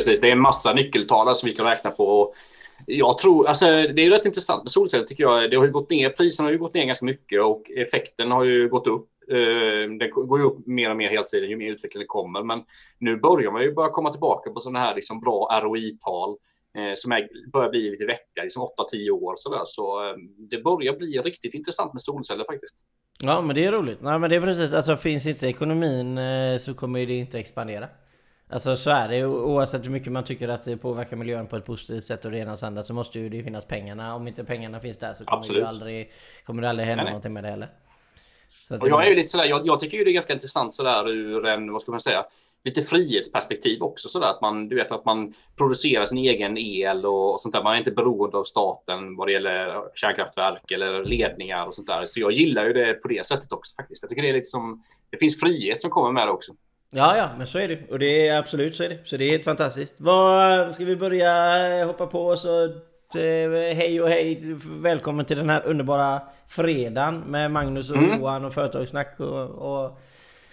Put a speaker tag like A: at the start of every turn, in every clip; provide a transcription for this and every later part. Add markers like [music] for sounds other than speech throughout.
A: Precis, det är en massa nyckeltal som vi kan räkna på. Och jag tror, alltså det är rätt intressant med solceller tycker jag. Det har ju gått ner, priserna har ju gått ner ganska mycket och effekten har ju gått upp. Eh, den går ju upp mer och mer hela tiden ju mer utvecklingen kommer. Men nu börjar man ju börja komma tillbaka på sådana här liksom bra ROI-tal eh, som är, börjar bli lite vettiga, liksom 8-10 år sådär. Så eh, det börjar bli riktigt intressant med solceller faktiskt.
B: Ja men det är roligt. Nej men det är precis, alltså finns inte ekonomin så kommer det inte expandera. Alltså så är det oavsett hur mycket man tycker att det påverkar miljön på ett positivt sätt och det ena och andra så måste ju det finnas pengarna. Om inte pengarna finns där så kommer Absolut. det aldrig, kommer det aldrig hända nej, någonting med det heller.
A: Så och jag är ju lite sådär, jag, jag tycker ju det är ganska intressant sådär ur en, vad ska man säga, lite frihetsperspektiv också sådär att man, du vet att man producerar sin egen el och, och sånt där. Man är inte beroende av staten vad det gäller kärnkraftverk eller ledningar och sånt där. Så jag gillar ju det på det sättet också faktiskt. Jag tycker det är lite som, det finns frihet som kommer med det också.
B: Ja, ja, men så är det. Och det är absolut så är det. Så det är helt fantastiskt. Vad, ska vi börja hoppa på så eh, hej och hej, välkommen till den här underbara fredagen med Magnus och mm. Johan och Företagssnack och, och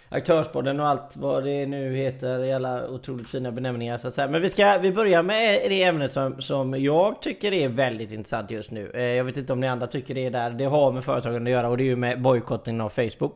B: Aktörspodden och allt vad det nu heter i alla otroligt fina benämningar så att säga. Men vi ska vi börjar med det ämnet som, som jag tycker är väldigt intressant just nu. Eh, jag vet inte om ni andra tycker det är där. Det har med företagen att göra och det är ju med bojkottning av Facebook.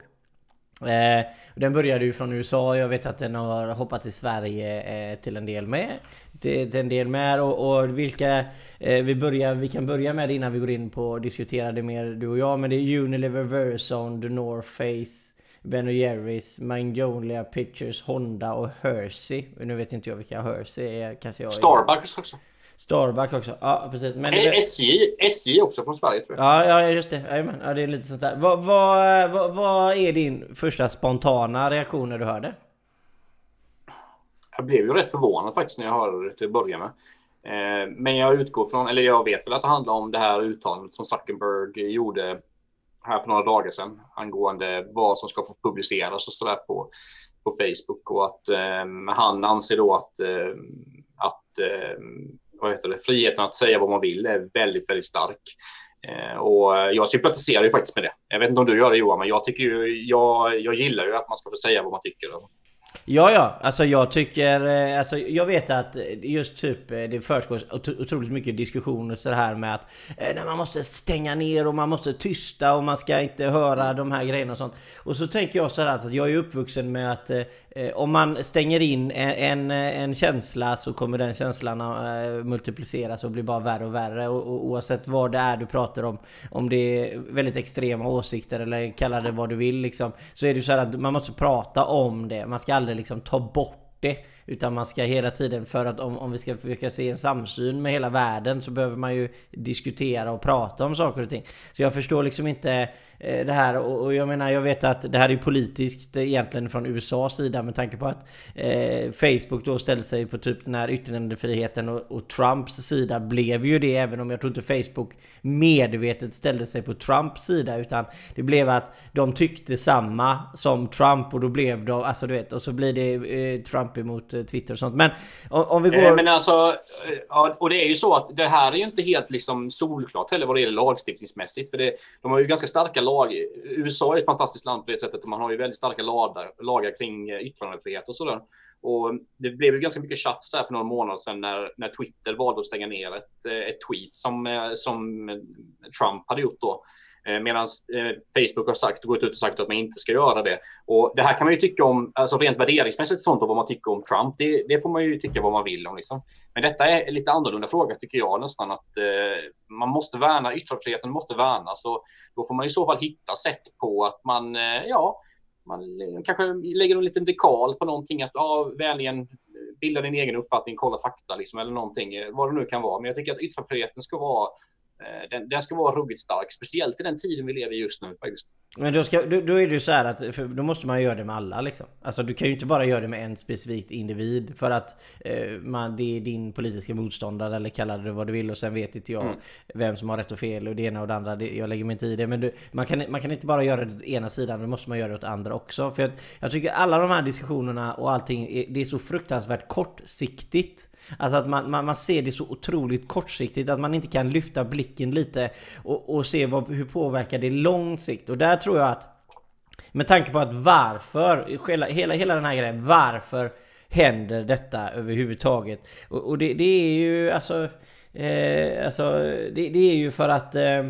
B: Eh, den började ju från USA, jag vet att den har hoppat till Sverige eh, till en del med. Till, till en del med och, och vilka... Eh, vi, börjar, vi kan börja med det innan vi går in på att diskutera det mer du och jag. Men det är Unilever, Verizon, The North Face, Ben Jerrys, Magnolia Pictures, Honda och Hersey. Nu vet inte jag vilka Hersey är. Kanske jag
A: Starbucks också.
B: Starbucks också, ja precis.
A: Men det... SJ, SJ också från Sverige tror jag.
B: Ja, ja just det. Jajamän. Ja, det är lite sånt där. Vad, vad, vad, vad är din första spontana reaktion när du hörde?
A: Jag blev ju rätt förvånad faktiskt när jag hörde det till att börja med. Eh, men jag utgår från, eller jag vet väl att det handlar om det här uttalandet som Zuckerberg gjorde här för några dagar sedan angående vad som ska få publiceras och sådär på, på Facebook och att eh, han anser då att, eh, att eh, vad heter det, friheten att säga vad man vill är väldigt, väldigt stark. Eh, och jag sympatiserar ju faktiskt med det. Jag vet inte om du gör det Johan, men jag tycker ju, jag, jag gillar ju att man ska få säga vad man tycker.
B: Ja, ja. Alltså jag tycker... Eh, alltså jag vet att just typ eh, det försiggår otroligt mycket diskussioner så här med att eh, man måste stänga ner och man måste tysta och man ska inte höra de här grejerna och sånt. Och så tänker jag så här att jag är uppvuxen med att eh, om man stänger in en, en känsla så kommer den känslan att multipliceras och bli bara värre och värre. Och, och, oavsett vad det är du pratar om, om det är väldigt extrema åsikter eller kalla det vad du vill liksom. Så är det så här att man måste prata om det. Man ska aldrig liksom ta bort det. Utan man ska hela tiden, för att om, om vi ska försöka se en samsyn med hela världen så behöver man ju diskutera och prata om saker och ting. Så jag förstår liksom inte det här och, jag menar jag vet att det här är politiskt egentligen från USAs sida med tanke på att eh, Facebook då ställde sig på typ den här yttrandefriheten och, och, Trumps sida blev ju det även om jag tror inte Facebook medvetet ställde sig på Trumps sida utan det blev att de tyckte samma som Trump och då blev de, alltså du vet och så blir det eh, Trump emot eh, Twitter och sånt. Men om, om vi går... Eh,
A: men alltså, ja, och det är ju så att det här är ju inte helt liksom solklart heller vad det gäller lagstiftningsmässigt för det, de har ju ganska starka lag. USA är ett fantastiskt land på det sättet. Man har ju väldigt starka lagar, lagar kring eh, yttrandefrihet och sådär. Och det blev ju ganska mycket tjafs där för några månader sedan när, när Twitter valde att stänga ner ett, eh, ett tweet som, eh, som Trump hade gjort då. Eh, medan eh, Facebook har sagt, gått ut och sagt att man inte ska göra det. Och det här kan man ju tycka om, alltså rent värderingsmässigt sånt och vad man tycker om Trump, det, det får man ju tycka vad man vill om. Liksom. Men detta är en lite annorlunda fråga tycker jag nästan att eh, man måste värna, yttrandefriheten måste värnas och då får man i så fall hitta sätt på att man, eh, ja, man kanske lägger en liten dekal på någonting att ja, vänligen bilda din egen uppfattning, kolla fakta liksom, eller någonting, eh, vad det nu kan vara. Men jag tycker att yttrandefriheten ska vara den, den, ska vara ruggigt stark, speciellt i den tiden vi lever i just nu faktiskt.
B: Men då, ska, då, då är det ju så här att, då måste man göra det med alla liksom. Alltså du kan ju inte bara göra det med en specifik individ för att eh, man, det är din politiska motståndare eller kalla det vad du vill och sen vet inte jag mm. vem som har rätt och fel och det ena och det andra. Det, jag lägger mig inte i det. Men du, man, kan, man kan inte bara göra det åt ena sidan, då måste man göra det åt andra också. För jag, jag tycker alla de här diskussionerna och allting, det är så fruktansvärt kortsiktigt. Alltså att man, man, man ser det så otroligt kortsiktigt att man inte kan lyfta blicken lite och, och se vad, hur påverkar det lång sikt. Och där tror jag att med tanke på att varför, hela, hela, hela den här grejen, varför händer detta överhuvudtaget. Och, och det, det, är ju alltså... Eh, alltså det, det, är ju för att... Eh, Eh,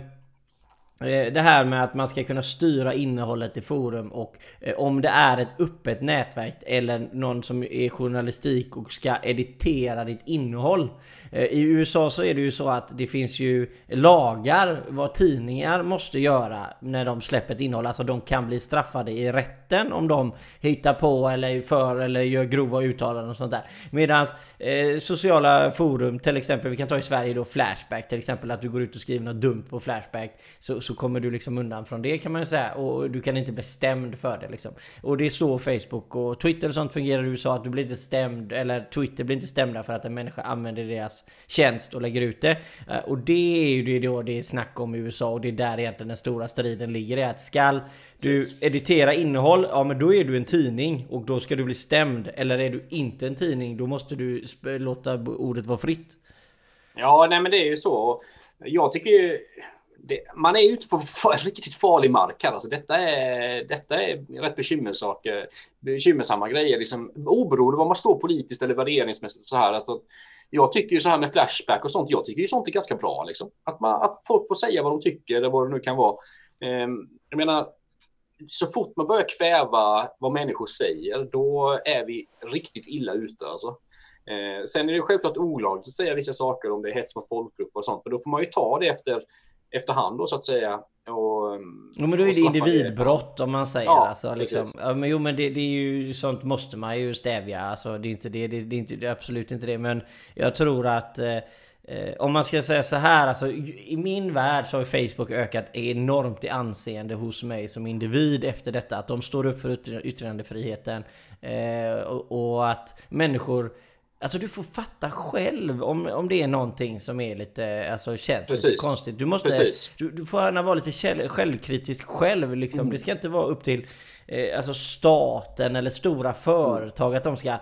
B: Eh, det här med att man ska kunna styra innehållet i forum och eh, om det är ett öppet nätverk eller någon som är journalistik och ska editera ditt innehåll Eh, I USA så är det ju så att det finns ju lagar vad tidningar måste göra när de släpper ett innehåll. Alltså de kan bli straffade i rätten om de hittar på eller för eller gör grova uttalanden och sånt där. Medan eh, sociala forum, till exempel, vi kan ta i Sverige då Flashback till exempel, att du går ut och skriver något dumt på Flashback så, så kommer du liksom undan från det kan man ju säga och du kan inte bli stämd för det liksom. Och det är så Facebook och Twitter och sånt fungerar i USA att du blir inte stämd eller Twitter blir inte stämda för att en människa använder deras tjänst och lägger ut det. Eh, och det är ju det då det är snack om i USA och det är där egentligen den stora striden ligger. Är att skall du editera innehåll, ja men då är du en tidning och då ska du bli stämd. Eller är du inte en tidning, då måste du låta ordet vara fritt.
A: Ja, nej men det är ju så. Jag tycker ju det, man är ute på [laughs] riktigt farlig mark här. Alltså detta, är, detta är rätt bekymmersamma grejer. Liksom, oberoende vad man står politiskt eller värderingsmässigt. Så här, alltså, jag tycker ju så här med Flashback och sånt. Jag tycker ju sånt är ganska bra. Liksom. Att, man, att folk får säga vad de tycker eller vad det nu kan vara. Ehm, jag menar, så fort man börjar kväva vad människor säger, då är vi riktigt illa ute. Alltså. Eh, sen är det självklart olagligt att säga vissa saker om det är hets mot folkgrupp och sånt, men då får man ju ta det efter efterhand då så att säga. Och,
B: jo men då är det individbrott om man säger ja, alltså, liksom. ja, men, Jo men det, det, är ju sånt måste man ju stävja. Alltså, det är inte det, det, det är inte, det är absolut inte det. Men jag tror att eh, eh, om man ska säga så här, alltså i min värld så har Facebook ökat enormt i anseende hos mig som individ efter detta. Att de står upp för yttrandefriheten. Eh, och, och att människor Alltså du får fatta själv om, om det är någonting som är lite, alltså känns Precis. lite konstigt. Du måste, du, du, får gärna vara lite självkritisk själv liksom. Mm. Det ska inte vara upp till eh, alltså staten eller stora företag mm. att de ska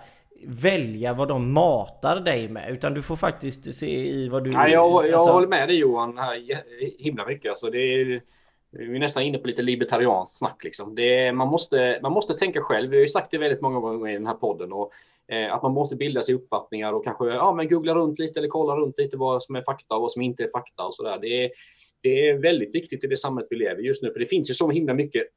B: välja vad de matar dig med. Utan du får faktiskt se i vad du...
A: Ja, jag jag alltså... håller med dig Johan här himla mycket. Alltså, det är, vi är nästan inne på lite libertarianskt snack. Liksom. Det är, man, måste, man måste tänka själv. Vi har ju sagt det väldigt många gånger i den här podden. Och Eh, att man måste bilda sig uppfattningar och kanske ja, men googla runt lite eller kolla runt lite vad som är fakta och vad som inte är fakta och så där. Det är, det är väldigt viktigt i det samhället vi lever just nu, för det finns ju så himla mycket. [clears throat]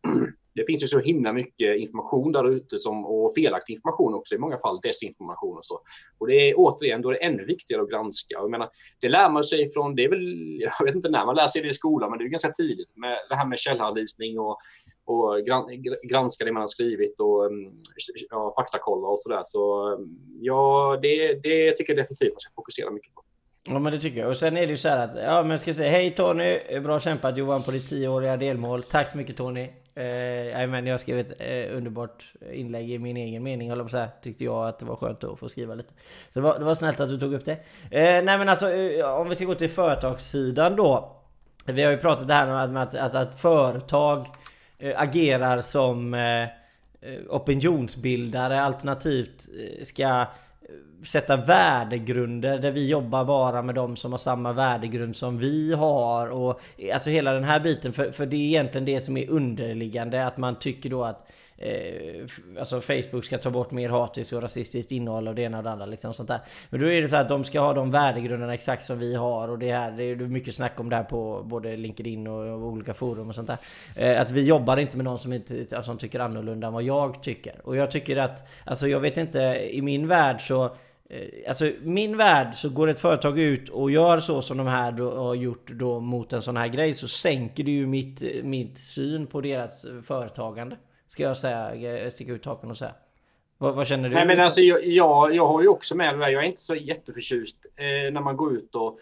A: Det finns ju så himla mycket information där ute som och felaktig information också i många fall desinformation och så. Och det är återigen då är det ännu viktigare att granska. Jag menar, det lär man sig från. Det är väl. [laughs] Jag vet inte när man lär sig det i skolan, men det är ganska tidigt med det här med källhänvisning och och granska det man har skrivit och mm, ja, faktakolla och sådär. Så mm, ja, det, det tycker jag definitivt man ska fokusera mycket på.
B: Ja men det tycker jag. Och sen är det ju så här att, ja men ska jag säga hej Tony, bra kämpat Johan på ditt tioåriga delmål. Tack så mycket Tony. Eh, men jag skrev ett eh, underbart inlägg i min egen mening, håller på så här, Tyckte jag att det var skönt att få skriva lite. Så det var, det var snällt att du tog upp det. Eh, nej men alltså, eh, om vi ska gå till företagssidan då. Vi har ju pratat det här med att, att, alltså, att företag Eh, Eh, agerar som eh, eh, opinionsbildare alternativt ska sätta värdegrunder där vi jobbar bara med de som har samma värdegrund som vi har och alltså hela den här biten. För, för det är egentligen det som är underliggande att man tycker då att eh, alltså Facebook ska ta bort mer hatiskt och rasistiskt innehåll och det ena och det andra liksom sånt där. Men då är det så att de ska ha de värdegrunderna exakt som vi har och det här, det är mycket snack om det här på både LinkedIn och, och olika forum och sånt där. Eh, att vi jobbar inte med någon som, inte, alltså, som tycker annorlunda än vad jag tycker. Och jag tycker att, alltså jag vet inte, i min värld så eh, Alltså min värld så går ett företag ut och gör så som de här då har gjort då mot en sån här grej så sänker det ju mitt, mitt syn på deras företagande. Ska jag säga, sticka ut taken och säga. Vad, vad, känner du?
A: Nej, men alltså, jag, jag, jag håller ju också med dig. Jag är inte så jätteförtjust eh, när man går ut och...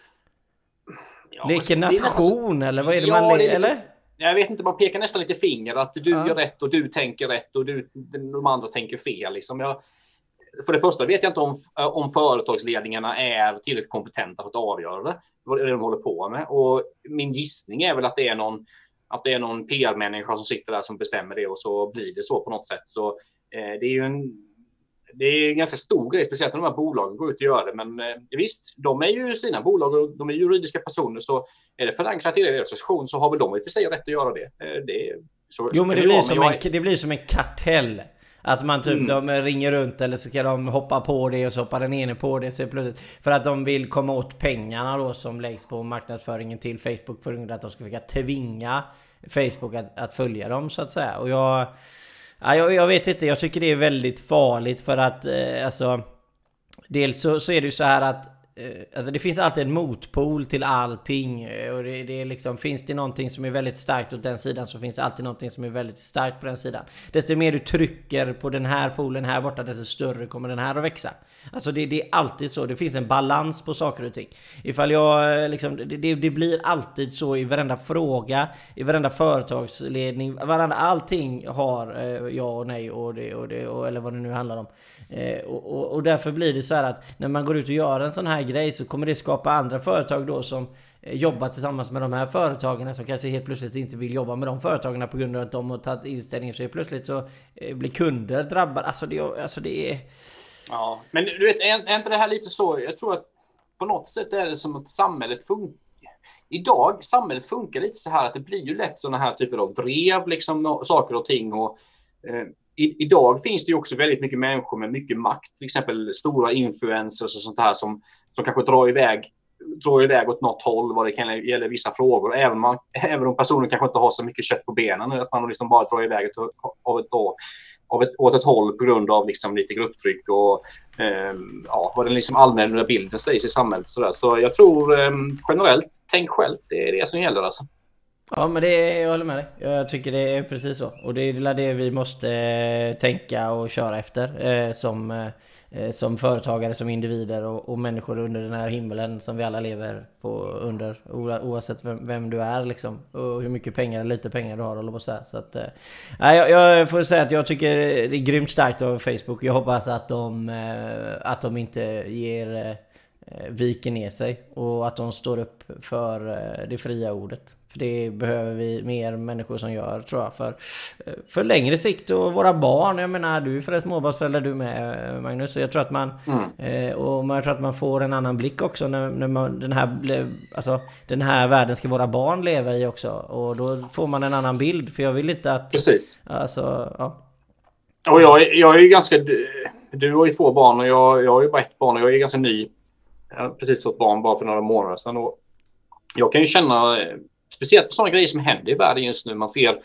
B: Ja, Leker nation nästan, eller vad är det ja, man leker? Liksom, eller?
A: Jag vet inte, man pekar nästan lite finger att du ja. gör rätt och du tänker rätt och du, de andra tänker fel. Liksom. Jag, för det första vet jag inte om, om företagsledningarna är tillräckligt kompetenta för att avgöra det, vad de håller på med. Och min gissning är väl att det är någon att det är någon PR-människa som sitter där som bestämmer det och så blir det så på något sätt. Så eh, det är ju en det är en ganska stor grej, speciellt när de här bolagen går ut och gör det. Men eh, visst, de är ju sina bolag och de är juridiska personer. Så är det förankrat i deras organisation så har väl de i och för sig rätt att göra det. Eh, det
B: så, jo, men det, det blir, som en, jag... det blir som en kartell. Att man typ, mm. de ringer runt eller så ska de hoppa på det och så hoppar den ene på det så plötsligt. För att de vill komma åt pengarna då som läggs på marknadsföringen till Facebook på grund av att de ska försöka tvinga Facebook att, att följa dem så att säga. Och jag, ja, jag, jag vet inte, jag tycker det är väldigt farligt för att eh, alltså Dels så, så är det ju så här att Eh, alltså det finns alltid en motpol till allting. Eh, och det, det, är liksom, finns det någonting som är väldigt starkt åt den sidan så finns det alltid någonting som är väldigt starkt på den sidan. Desto mer du trycker på den här polen här borta desto större kommer den här att växa. Alltså det, det är alltid så. Det finns en balans på saker och ting. Ifall jag eh, liksom, det, det, det blir alltid så i varenda fråga, i varenda företagsledning, varenda allting har jag och nej och det och det och, eller vad det nu handlar om. Eh, och, och, och, därför blir det så här att när man går ut och gör en sån här grej så kommer det skapa andra företag då som eh, jobbar tillsammans med de här företagen som kanske helt plötsligt inte vill jobba med de företagen på grund av att de har tagit inställningen så helt plötsligt så eh, blir kunder drabbade. Alltså det, alltså det är...
A: Ja, men du vet, är, är inte det här lite så? Jag tror att på något sätt är det som att samhället funkar idag, samhället funkar lite så här att det blir ju lätt sådana här typer av drev, liksom saker och ting och eh, i, idag finns det ju också väldigt mycket människor med mycket makt, till exempel stora influencers och sånt här som, som kanske drar iväg, drar iväg åt något håll vad det kan gäller vissa frågor. Även, man, även om personen kanske inte har så mycket kött på benen, att man liksom bara drar iväg åt, av ett, av ett, åt ett håll på grund av liksom lite grupptryck och eh, ja, vad den liksom allmänna bilden sägs i samhället. Så, där. så jag tror eh, generellt, tänk själv, det är det som gäller alltså.
B: Ja men det, jag håller med dig. Jag tycker det är precis så. Och det är det vi måste eh, tänka och köra efter eh, som, eh, som företagare, som individer och, och, människor under den här himlen som vi alla lever på under. Oavsett vem, vem du är liksom. Och hur mycket pengar eller lite pengar du har eller på så här. Så att, eh, jag, jag får säga att jag tycker det är grymt starkt av Facebook. Jag hoppas att de, att de inte ger viker ner sig och att de står upp för det fria ordet. För det behöver vi mer människor som gör tror jag. För, för längre sikt och våra barn. Jag menar du är förresten småbarnsförälder du med Magnus. Så jag tror att man... Mm. Eh, och man tror att man får en annan blick också när, när man, den, här, alltså, den här världen ska våra barn leva i också. Och då får man en annan bild. För jag vill inte att...
A: Precis.
B: Alltså, ja.
A: Och jag, jag är ju ganska... Du har ju två barn och jag, jag har ju bara ett barn och jag är ganska ny. Jag har precis fått barn bara för några månader sedan. Och jag kan ju känna eh, speciellt på sådana grejer som händer i världen just nu. Man ser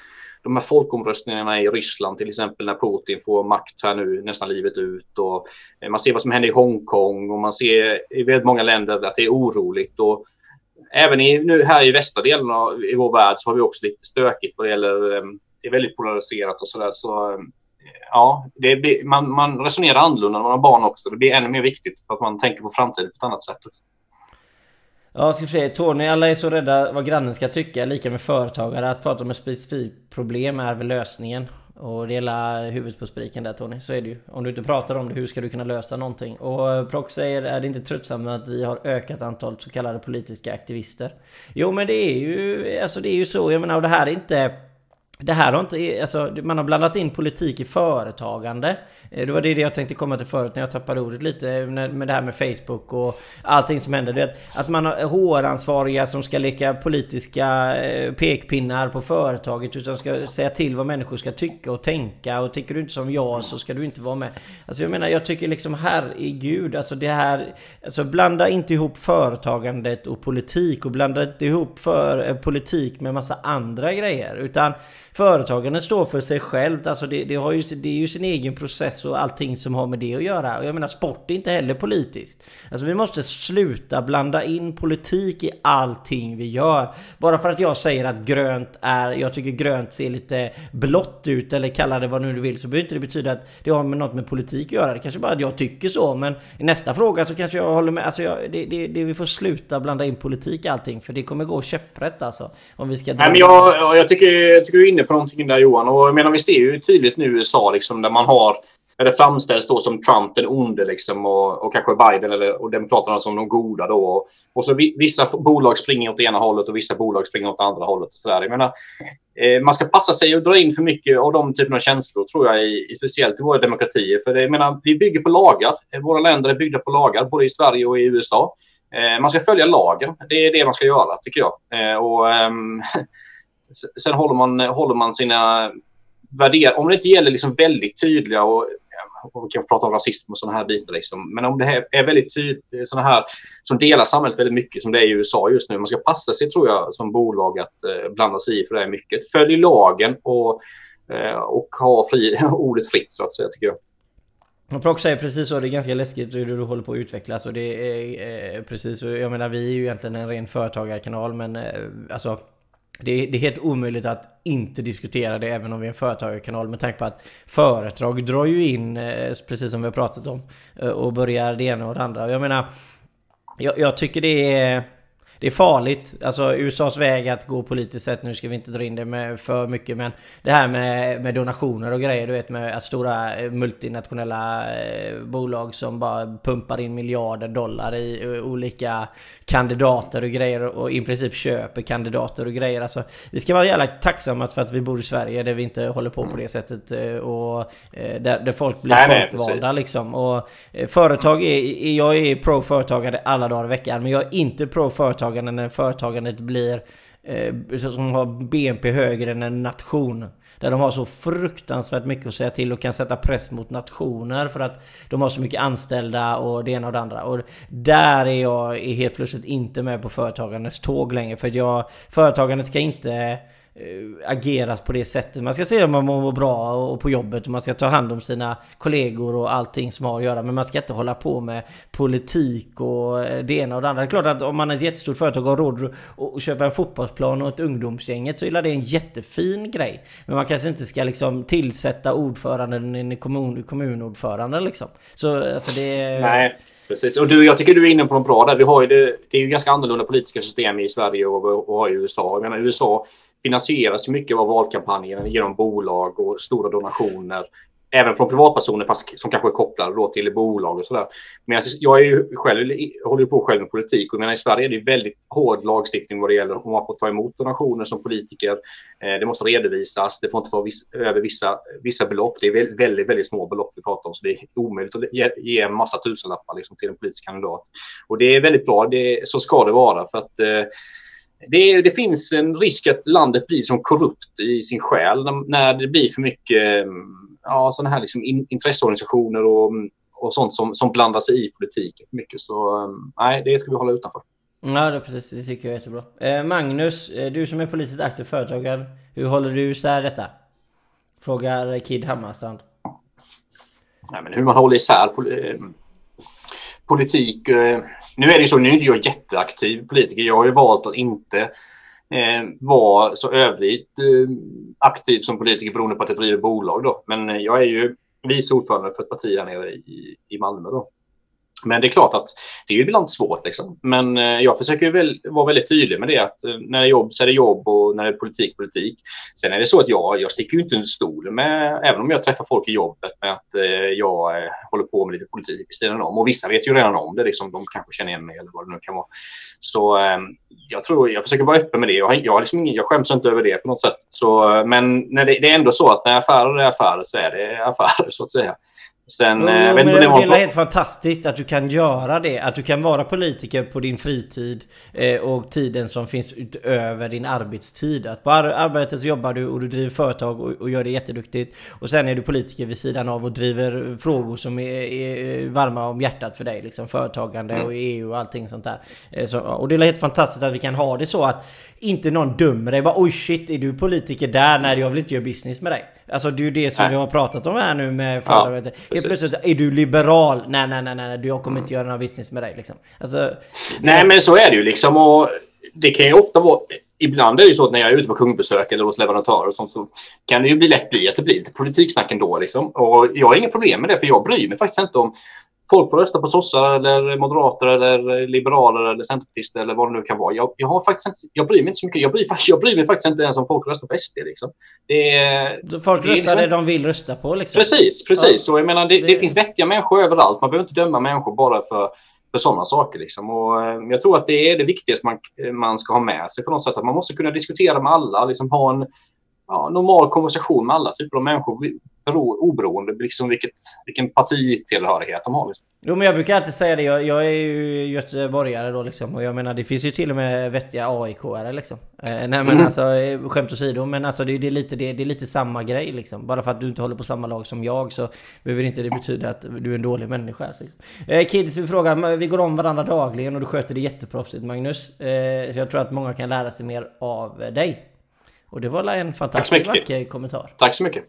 A: de här folkomröstningarna i Ryssland till exempel när Putin får makt här nu nästan livet ut och eh, man ser vad som händer i Hongkong och man ser i väldigt många länder att det är oroligt och även i, nu här i västra delen av i vår värld så har vi också lite stökigt vad det gäller eh, det är väldigt polariserat och sådär så eh, ja, det blir, man, man resonerar annorlunda när man har barn också. Det blir ännu mer viktigt för att man tänker på framtiden på ett annat sätt. Också.
B: Ja, ska säga Tony, alla är så rädda vad grannen ska tycka. Lika med företagare. Att prata om ett specifikt problem är väl lösningen. Och det är hela huvudet på spiken där Tony. Så är det ju. Om du inte pratar om det, hur ska du kunna lösa någonting? Och eh, Prox säger, är det inte tröttsamt att vi har ökat antalet så kallade politiska aktivister? Jo men det är ju, alltså det är ju så. Jag menar, och det här är inte det här har inte, alltså, man har blandat in politik i företagande. Eh, det var det jag tänkte komma till förut när jag tappade ordet lite eh, med det här med Facebook och allting som händer. Det att man har HR-ansvariga som ska leka politiska eh, pekpinnar på företaget utan ska säga till vad människor ska tycka och tänka och tycker du inte som jag så ska du inte vara med. Alltså jag menar, jag tycker liksom herregud, alltså det här... Alltså blanda inte ihop företagandet och politik och blanda inte ihop för, eh, politik med massa andra grejer utan Företagande står för sig självt. Alltså det, det, har ju, det är ju sin egen process och allting som har med det att göra. Och jag menar sport är inte heller politiskt. Alltså vi måste sluta blanda in politik i allting vi gör. Bara för att jag säger att grönt är, jag tycker grönt ser lite blått ut eller kalla det vad nu du vill så behöver inte det betyda att det har med något med politik att göra. Det kanske bara att jag tycker så men i nästa fråga så kanske jag håller med. Alltså jag, det, det, det, vi får sluta blanda in politik i allting för det kommer gå käpprätt alltså. Om vi ska...
A: Nej, men jag, jag, tycker, jag tycker du är inne på någonting där Johan. Och jag menar, vi ser ju tydligt nu i USA liksom, där man har där det framställs då som Trump den onde liksom, och, och kanske Biden eller, och Demokraterna som de goda. Då. Och, och så vissa bolag springer åt det ena hållet och vissa bolag springer åt det andra hållet. Och så där. Jag menar, eh, man ska passa sig och dra in för mycket av de typerna av känslor, tror jag, i, speciellt i våra demokratier. För det, jag menar, vi bygger på lagar. Eh, våra länder är byggda på lagar, både i Sverige och i USA. Eh, man ska följa lagen. Det är det man ska göra, tycker jag. Eh, och, ehm, [laughs] Sen håller man, håller man sina värderingar. om det inte gäller liksom väldigt tydliga och och vi kan prata om rasism och sådana här bitar. Liksom. Men om det här är väldigt tydligt, sådana här som delar samhället väldigt mycket som det är i USA just nu. Man ska passa sig tror jag som bolag att eh, blanda sig i för det är mycket. Följ lagen och, eh, och ha fri, [laughs] ordet fritt så att säga tycker jag.
B: Och Prox säger precis så, det är ganska läskigt hur du håller på att utvecklas och det är eh, precis, jag menar vi är ju egentligen en ren företagarkanal men eh, alltså det är, det är, helt omöjligt att inte diskutera det även om vi är en företagarkanal med tanke på att företag drar ju in, eh, precis som vi har pratat om, eh, och börjar det ena och det andra. Jag menar, jag, jag tycker det är det är farligt. Alltså USAs väg att gå politiskt sett, nu ska vi inte dra in det med för mycket, men det här med, med donationer och grejer, du vet med stora eh, multinationella eh, bolag som bara pumpar in miljarder dollar i eh, olika kandidater och grejer och i princip köper kandidater och grejer. Alltså, vi ska vara jävla tacksamma för att vi bor i Sverige där vi inte håller på på det sättet och där, där folk blir nej, folkvalda nej, liksom. Och företag är, jag är pro-företagare alla dagar i veckan, men jag är inte pro-företagare företagande när företagandet blir eh, som har BNP högre än en nation. Där de har så fruktansvärt mycket att säga till och kan sätta press mot nationer för att de har så mycket anställda och det ena och det andra. Och där är jag helt plötsligt inte med på företagandets tåg längre. För att jag, företagandet ska inte Eh, ageras på det sättet. Man ska se om man mår bra och på jobbet och man ska ta hand om sina kollegor och allting som har att göra. Men man ska inte hålla på med politik och eh, det ena och det andra. Det är klart att om man är ett jättestort företag och har råd att köpa en fotbollsplan och ett ungdomsgänget så är det en jättefin grej. Men man kanske inte ska liksom tillsätta ordföranden i kommun, kommunordförande liksom. Så alltså det...
A: Nej. Precis. Och du, jag tycker du är inne på något bra där. Vi har ju det, det är ju ganska annorlunda politiska system i Sverige och, och i USA. Jag menar, USA finansieras mycket av valkampanjen genom bolag och stora donationer. Även från privatpersoner fast som kanske är kopplade då till bolag och sådär. Men alltså, jag är ju själv, håller ju på själv med politik och menar, i Sverige är det väldigt hård lagstiftning vad det gäller om man får ta emot donationer som politiker. Eh, det måste redovisas, det får inte vara viss, över vissa, vissa belopp. Det är väldigt, väldigt, väldigt små belopp vi pratar om så det är omöjligt att ge, ge en massa tusenlappar liksom, till en politisk kandidat. Och det är väldigt bra, det, så ska det vara för att eh, det, det, finns en risk att landet blir som korrupt i sin själ när det blir för mycket ja, sådana här liksom in, intresseorganisationer och, och sånt som, som blandar sig i politiken mycket. Så nej, det ska vi hålla utanför.
B: Ja, det, precis. Det tycker jag är jättebra. Eh, Magnus, eh, du som är politiskt aktiv företagare, hur håller du isär detta? Frågar Kid Hammarstrand.
A: Nej, men hur man håller isär eh, politik. Nu är det så, nu är inte jag jätteaktiv politiker. Jag har ju valt att inte eh, vara så övrigt eh, aktiv som politiker beroende på att jag driver bolag. Då. Men eh, jag är ju vice ordförande för ett parti här nere i, i Malmö. Då. Men det är klart att det är ibland svårt. Liksom. Men eh, jag försöker väl vara väldigt tydlig med det att eh, när det är jobb så är det jobb och när det är politik politik. Sen är det så att jag, jag sticker ju inte en stol med, även om jag träffar folk i jobbet med att eh, jag håller på med lite politik vid sidan om. Och vissa vet ju redan om det, liksom, de kanske känner igen mig eller vad det nu kan vara. Så ehm, jag tror, jag försöker vara öppen med det. Jag, jag, liksom jag skäms inte över det på något sätt. Så, men när det, det är ändå så att när affärer är affärer så är det affärer så att säga.
B: Sen, jo, eh, men det, är helt fantastiskt att du kan göra det. Att du kan vara politiker på din fritid eh, och tiden som finns utöver din arbetstid. Att på ar arbetet så jobbar du och du driver företag och, och, gör det jätteduktigt. Och sen är du politiker vid sidan av och driver frågor som är, är varma om hjärtat för dig. Liksom företagande mm. och EU och allting sånt där. Eh, så, och det är helt fantastiskt att vi kan ha det så att inte någon dömer dig. Bara oj shit, är du politiker där? Nej, jag vill inte göra business med dig. Alltså det är ju det som vi har pratat om här nu med företagare. Ja, plötsligt, är du liberal? Nej, nej, nej, nej, jag kommer mm. inte göra någon business med dig liksom. Alltså,
A: nej, men så är det ju liksom. Och det kan ju ofta vara ibland är det ju så att när jag är ute på kungbesök eller hos leverantörer och sånt så kan det ju bli lätt bli att det blir lite politiksnack ändå liksom. Och jag har inga problem med det för jag bryr mig faktiskt inte om folk får rösta på sossar eller moderater eller liberaler eller centerpartister eller vad det nu kan vara. Jag, jag, har faktiskt inte, jag bryr mig inte så mycket. Jag bryr, [laughs] jag bryr mig faktiskt inte ens om folk röstar på SD. Liksom.
B: Det, folk röstar liksom, det de vill rösta på. Liksom.
A: Precis, precis. Ja. Så jag menar, det, det, det, finns vettiga människor överallt. Man behöver inte döma människor bara för, för sådana saker. Liksom. Och, eh, jag tror att det är det viktigaste man, man ska ha med sig på något sätt. Att man måste kunna diskutera med alla. Liksom, ha en, ja, normal konversation med alla typer av människor oberoende liksom vilket, vilken partitillhörighet de har. Liksom.
B: Jo men jag brukar alltid säga det, jag, jag är ju göteborgare då liksom och jag menar det finns ju till och med vettiga AIK-are liksom. Eh, nej men mm. alltså eh, skämt åsido men alltså det, det, är lite, det, det, är lite samma grej liksom. Bara för att du inte håller på samma lag som jag så behöver inte det betyda att du är en dålig människa. Alltså. Eh, Kids vi frågar, vi går om varandra dagligen och du sköter det jätteproffsigt Magnus. Eh, så jag tror att många kan lära sig mer av dig. Och det var en fantastisk vacker kommentar.
A: Tack så mycket.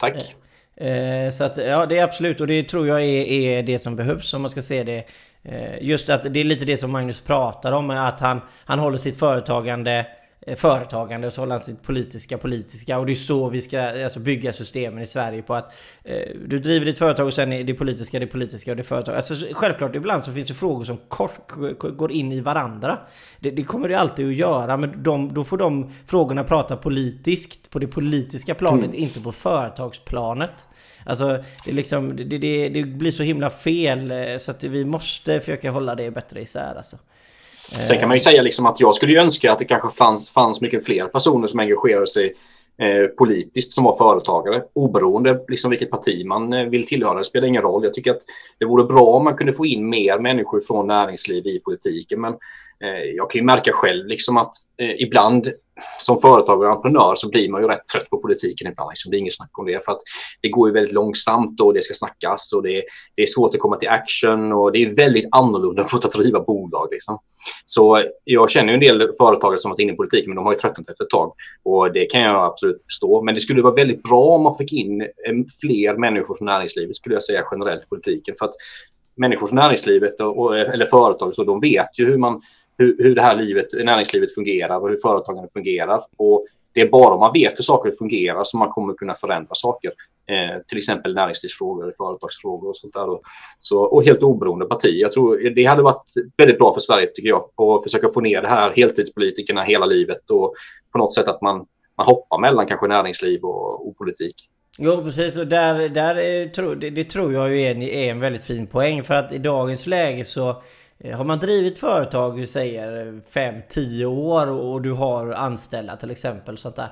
A: Tack.
B: Eh, så att, ja, det är absolut, och det tror jag är, är det som behövs om man ska se det. Eh, just att det är lite det som Magnus pratar om, att han, han håller sitt företagande Eh, företagande och så håller han sitt politiska politiska. Och det är så vi ska alltså, bygga systemen i Sverige på att eh, du driver ditt företag och sen är det politiska det politiska och det företag. Alltså, självklart ibland så finns det frågor som kort, går in i varandra. Det, det kommer det alltid att göra men de, då får de frågorna prata politiskt på det politiska planet, mm. inte på företagsplanet. Alltså det, liksom, det, det, det, blir så himla fel eh, så att vi måste försöka hålla det bättre isär alltså.
A: Sen kan man ju säga liksom att jag skulle ju önska att det kanske fanns, fanns mycket fler personer som engagerade sig eh, politiskt som var företagare. Oberoende liksom vilket parti man eh, vill tillhöra, det spelar ingen roll. Jag tycker att det vore bra om man kunde få in mer människor från näringsliv i politiken. Men Eh, jag kan ju märka själv liksom att eh, ibland som företagare och entreprenör så blir man ju rätt trött på politiken ibland. Liksom. Det är inget snack om det. För att det går ju väldigt långsamt och det ska snackas och det, det är svårt att komma till action och det är väldigt annorlunda [laughs] mot att driva bolag. Liksom. Så jag känner ju en del företagare som varit inne i politiken men de har ju tröttnat efter ett tag. Och det kan jag absolut förstå. Men det skulle vara väldigt bra om man fick in eh, fler människor från näringslivet skulle jag säga generellt i politiken. För att människor från näringslivet och, eller företag så de vet ju hur man hur, hur det här livet, näringslivet fungerar och hur företagandet fungerar. Och det är bara om man vet hur saker fungerar som man kommer kunna förändra saker. Eh, till exempel näringslivsfrågor, företagsfrågor och sånt där. Och, så, och helt oberoende parti. Jag tror det hade varit väldigt bra för Sverige tycker jag. att försöka få ner det här heltidspolitikerna hela livet och på något sätt att man, man hoppar mellan kanske näringsliv och, och politik.
B: Jo precis och där, där är, det, det tror jag är en, är en väldigt fin poäng för att i dagens läge så Eh, har man drivit företag, vi säger 5-10 år och du har anställda till exempel sånt där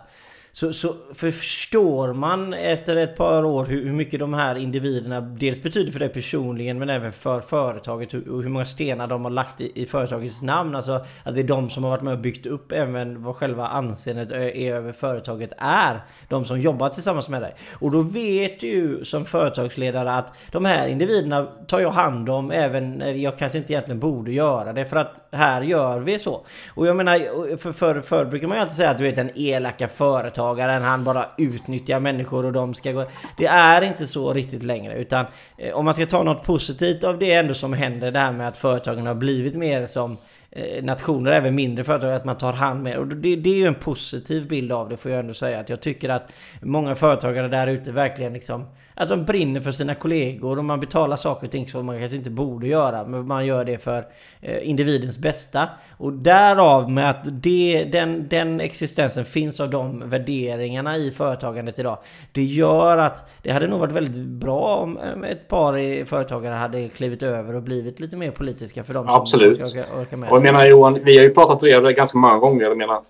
B: så, så förstår man efter ett par år hur, hur, mycket de här individerna dels betyder för dig personligen men även för företaget och hur många stenar de har lagt i, i företagets namn. Alltså att det är de som har varit med och byggt upp även vad själva anseendet över företaget är. De som jobbar tillsammans med dig. Och då vet du ju som företagsledare att de här individerna tar jag hand om även när jag kanske inte egentligen borde göra det. För att här gör vi så. Och jag menar, för förr för, brukar man ju alltid säga att du vet den elaka företag företagaren, han bara utnyttjar människor och de ska gå... Det är inte så riktigt längre utan eh, om man ska ta något positivt av det ändå som händer, det här med att företagen har blivit mer som eh, nationer, även mindre företag, att man tar hand med. Och det, det, är ju en positiv bild av det får jag ändå säga. Att jag tycker att många företagare där ute verkligen liksom att de brinner för sina kollegor och man betalar saker och ting som man kanske inte borde göra. Men man gör det för eh, individens bästa. Och därav med att det, den, den existensen finns av de värderingarna i företagandet idag. Det gör att det hade nog varit väldigt bra om ett par företagare hade klivit över och blivit lite mer politiska för dem
A: Absolut. som orkar, orkar med. Och jag menar Johan, vi har ju pratat om det ganska många gånger. Jag menar,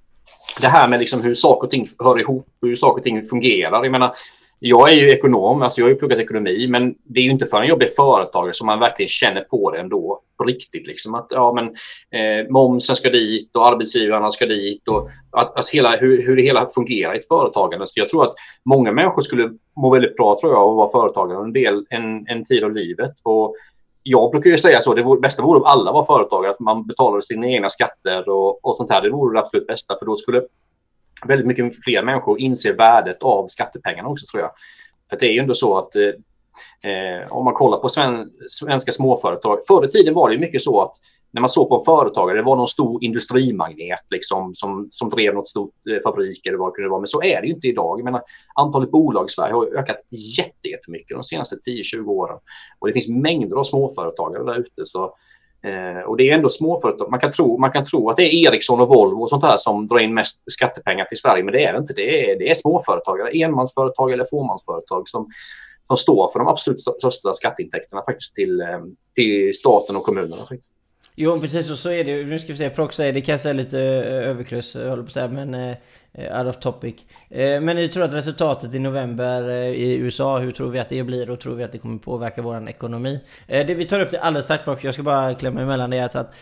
A: [clears throat] det här med liksom hur saker och ting hör ihop, hur saker och ting fungerar. Jag menar, jag är ju ekonom, alltså jag har ju pluggat ekonomi, men det är ju inte förrän jag blir företagare som man verkligen känner på det ändå på riktigt. Liksom att ja, men, eh, momsen ska dit och arbetsgivarna ska dit och att, att hela, hur, hur det hela fungerar i ett företagande. Så jag tror att många människor skulle må väldigt bra tror jag av att vara företagare en, del, en, en tid av livet. Och jag brukar ju säga så, det vore, bästa vore om alla var företagare, att man betalade sina egna skatter och, och sånt här. Det vore det absolut bästa, för då skulle väldigt mycket fler människor inser värdet av skattepengarna också tror jag. För det är ju ändå så att eh, eh, om man kollar på sven, svenska småföretag. Förr i tiden var det mycket så att när man såg på en företagare, det var någon stor industrimagnet liksom, som, som drev något stort eh, fabrik eller vad det kunde vara. Men så är det ju inte idag. Jag menar, antalet bolag i Sverige har ökat jättemycket de senaste 10-20 åren. Och det finns mängder av småföretagare där ute. Så Eh, och det är ändå småföretag. Man kan, tro, man kan tro att det är Ericsson och Volvo och sånt här som drar in mest skattepengar till Sverige, men det är det inte. Det är, det är småföretagare, enmansföretag eller fåmansföretag som, som står för de absolut största skatteintäkterna faktiskt till, eh, till staten och kommunerna.
B: Jo precis och så är det Nu ska vi se, Prox är det kanske är lite eh, överkryss, eh, jag håller på att säga, men Eh, Eh, out of topic. Eh, men ni tror att resultatet i november eh, i USA, hur tror vi att det blir och tror vi att det kommer påverka vår ekonomi? Det vi tar upp det alldeles strax jag ska bara klämma emellan det så att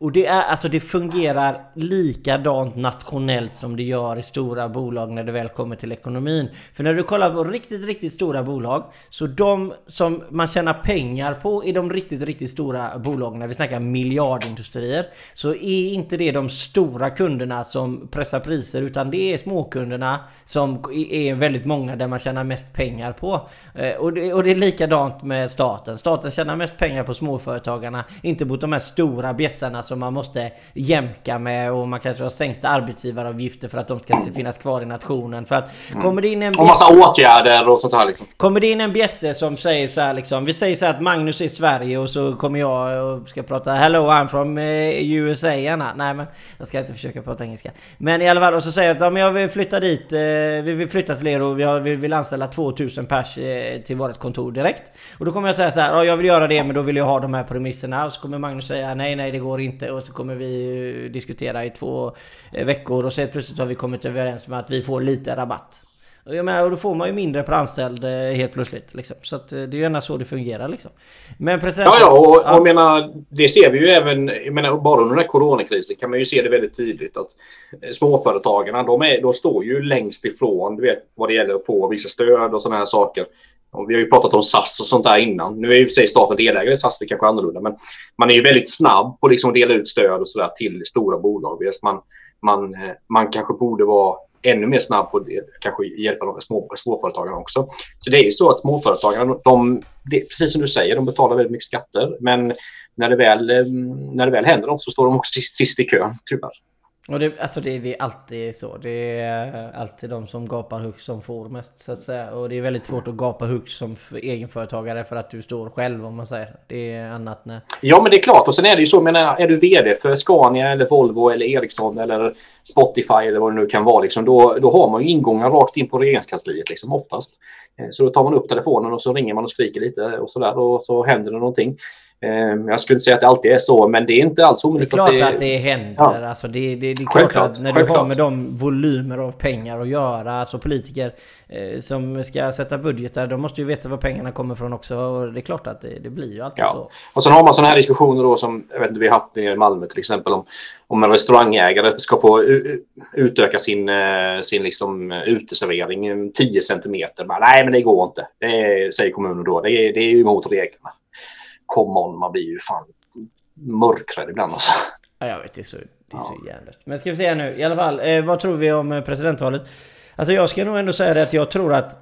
B: och det är alltså det fungerar likadant nationellt som det gör i stora bolag när det väl kommer till ekonomin. För när du kollar på riktigt, riktigt stora bolag så de som man tjänar pengar på i de riktigt, riktigt stora bolagen, när vi snackar miljardindustrier, så är inte det de stora kunderna som pressar priser utan det är småkunderna som är väldigt många där man tjänar mest pengar på. Eh, och det, och det är likadant med staten. Staten tjänar mest pengar på småföretagarna, inte mot de här stora bjässarna som man måste jämka med och man kanske har sänkta arbetsgivaravgifter för att de ska finnas kvar i nationen. För att
A: mm. kommer det in en... Och massa åtgärder och sånt här liksom.
B: Kommer det in en bjässe som säger så här liksom. Vi säger så här att Magnus är i Sverige och så kommer jag och ska prata Hello I'm from eh, USA gärna. Nej men jag ska inte försöka prata engelska. Men i alla fall och så säger jag att ja, men jag vill flytta dit. Eh, vi vill flytta till er och vi vill anställa 2000 pers eh, till vårt kontor direkt. Och då kommer jag säga så här. Ja jag vill göra det men då vill jag ha de här premisserna. Och så kommer Magnus säga nej nej det går inte och så kommer vi diskutera i två eh, veckor och så plötsligt har vi kommit överens med att vi får lite rabatt. Och jag menar, och då får man ju mindre per anställd eh, helt plötsligt. Liksom. Så att, eh, det är ju gärna så det fungerar. Liksom.
A: Men president... Ja, ja, och, och. Menar, det ser vi ju även, jag menar, bara under den här coronakrisen kan man ju se det väldigt tydligt att småföretagarna, de, är, de står ju längst ifrån, du vet, vad det gäller att få vissa stöd och sådana här saker. Och vi har ju pratat om SAS och sånt där innan. Nu är ju sig staten delägare i SAS, det är kanske annorlunda, men man är ju väldigt snabb på liksom att dela ut stöd och sådär till stora bolag. Man, man, eh, man kanske borde vara ännu mer snabb på att kanske hjälpa de små, småföretagarna också. Så det är ju så att småföretagarna, de, det, precis som du säger, de betalar väldigt mycket skatter. Men när det väl, eh, när det väl händer något så står de också sist, sist i kön, tyvärr.
B: Och det, alltså det, det, är alltid så. Det är alltid de som gapar högst som får mest så att säga. Och det är väldigt svårt att gapa högst som egenföretagare för att du står själv om man säger. Det är annat när...
A: Ja men det är klart och sen är det ju så. Men är du VD för Scania eller Volvo eller Ericsson eller Spotify eller vad det nu kan vara. Liksom, då, då har man ju ingångar rakt in på regeringskansliet liksom, oftast. Eh, så då tar man upp telefonen och så ringer man och skriker lite och så där och så händer det någonting. Ehm, jag skulle inte säga att det alltid är så, men det är inte alls
B: omöjligt. Det är klart att det, att det händer. Ja. Alltså det, det, det är klart att när du har med de volymer av pengar att göra, alltså politiker eh, som ska sätta budgetar, de måste ju veta var pengarna kommer från också. Och det är klart att det, det blir ju alltid ja. så.
A: Och sen har man sådana här diskussioner då som jag vet inte, vi har haft i Malmö till exempel om, om en restaurangägare ska få utöka sin, eh, sin liksom uteservering 10 centimeter. Nej, men det går inte. Det säger kommunen då. Det är, det är emot reglerna come on, man blir ju fan mörkrädd ibland alltså.
B: Ja, jag vet, det är så, det är så ja. jävligt. Men ska vi se nu, i alla fall, eh, vad tror vi om eh, presidentvalet? Alltså jag ska nog ändå säga det att jag tror att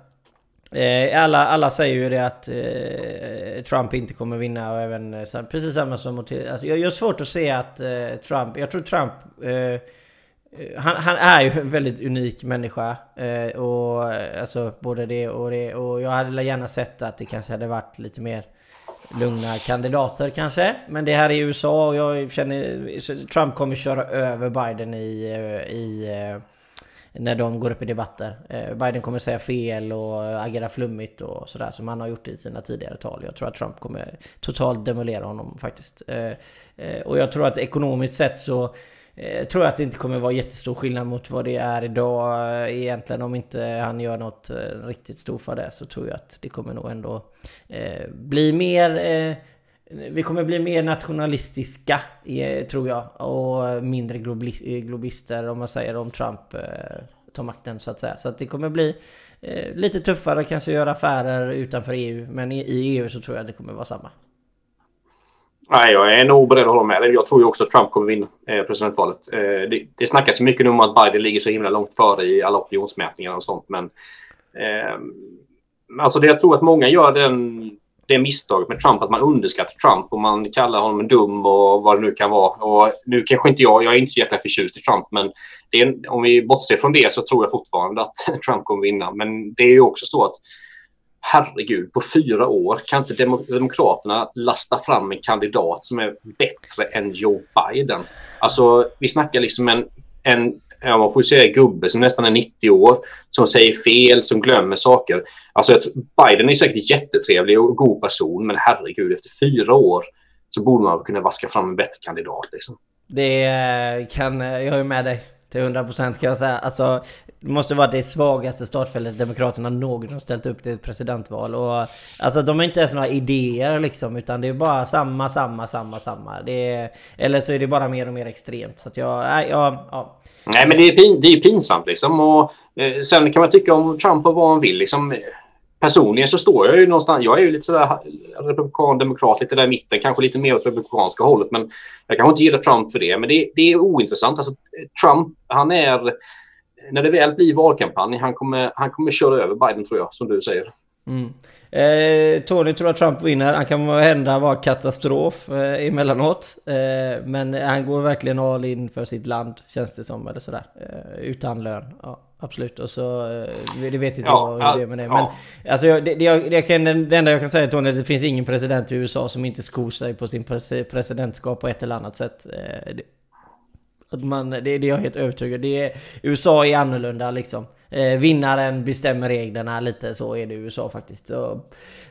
B: eh, alla, alla säger ju det att eh, Trump inte kommer vinna och även eh, precis samma som. Alltså jag, jag har svårt att se att eh, Trump... Jag tror Trump... Han, han, är ju en väldigt unik människa. och alltså både det och det. Och jag hade gärna sett att det kanske hade varit lite mer lugna kandidater kanske. Men det här är USA och jag känner Trump kommer köra över Biden i, eh, i eh, när de går upp i debatter. Eh, Biden kommer säga fel och agera flummigt och sådär som han har gjort i sina tidigare tal. Jag tror att Trump kommer totalt demolera honom faktiskt. Och jag tror att ekonomiskt sett så Eh, tror jag att det inte kommer vara jättestor skillnad mot vad det är idag eh, egentligen. Om inte han gör något eh, riktigt stort för det så tror jag att det kommer nog ändå eh, bli mer... Eh, vi kommer bli mer nationalistiska, eh, tror jag. Och mindre eh, globister om man säger om Trump eh, tar makten så att säga. Så att det kommer bli lite tuffare kanske att göra affärer utanför EU. Men i EU så tror jag att det kommer vara samma.
A: Nej, jag är nog beredd att hålla med dig. Jag tror ju också att Trump kommer vinna eh, presidentvalet. Eh, det, det snackas mycket nu om att Biden ligger så himla långt före i alla opinionsmätningar och sånt. Men eh, alltså det, jag tror att många gör den, det misstaget med Trump att man underskattar Trump och man kallar honom dum och vad det nu kan vara. Och nu kanske inte jag, jag är inte så jäkla förtjust i Trump, men är, om vi bortser från det så tror jag fortfarande att [laughs] Trump kommer vinna. Men det är ju också så att herregud, på fyra år kan inte Demokraterna lasta fram en kandidat som är bättre än Joe Biden? Alltså, vi snackar liksom en, en ja, man får säga gubbe som nästan är 90 år, som säger fel, som glömmer saker. Alltså, Biden är säkert jättetrevlig och god person, men herregud, efter fyra år så borde man kunna vaska fram en bättre kandidat. Liksom.
B: Det kan, jag är med dig. Till 100% kan jag säga. Alltså, det måste vara det svagaste startfältet Demokraterna någonsin har ställt upp till ett presidentval. Och, alltså de har inte ens några idéer liksom, utan det är bara samma, samma, samma, samma. Det är, eller så är det bara mer och mer extremt. Så att jag, nej, jag ja.
A: Nej, men det är, pin, det är pinsamt liksom. Och, eh, sen kan man tycka om Trump och vad han vill. Liksom, personligen så står jag ju någonstans, jag är ju lite sådär republikan, demokrat, lite där i mitten, kanske lite mer åt republikanska hållet, men jag kanske inte gillar Trump för det. Men det, det är ointressant. Alltså, Trump, han är, när det väl blir valkampanj, han kommer, han kommer köra över Biden tror jag, som du säger.
B: Mm. Eh, Tony tror att Trump vinner. Han kan hända vara katastrof eh, emellanåt. Eh, men han går verkligen all in för sitt land, känns det som. Eller sådär. Eh, utan lön. Ja, absolut. Och så, eh, det vet inte ja, jag hur det är med det. Ja. Men alltså, det, det, det, kan, det enda jag kan säga Tony, är att det finns ingen president i USA som inte skor sig på sin presidentskap på ett eller annat sätt. Eh, det, att man, det, det är jag helt övertygad det är, USA är annorlunda liksom. Eh, vinnaren bestämmer reglerna lite, så är det i USA faktiskt. Så,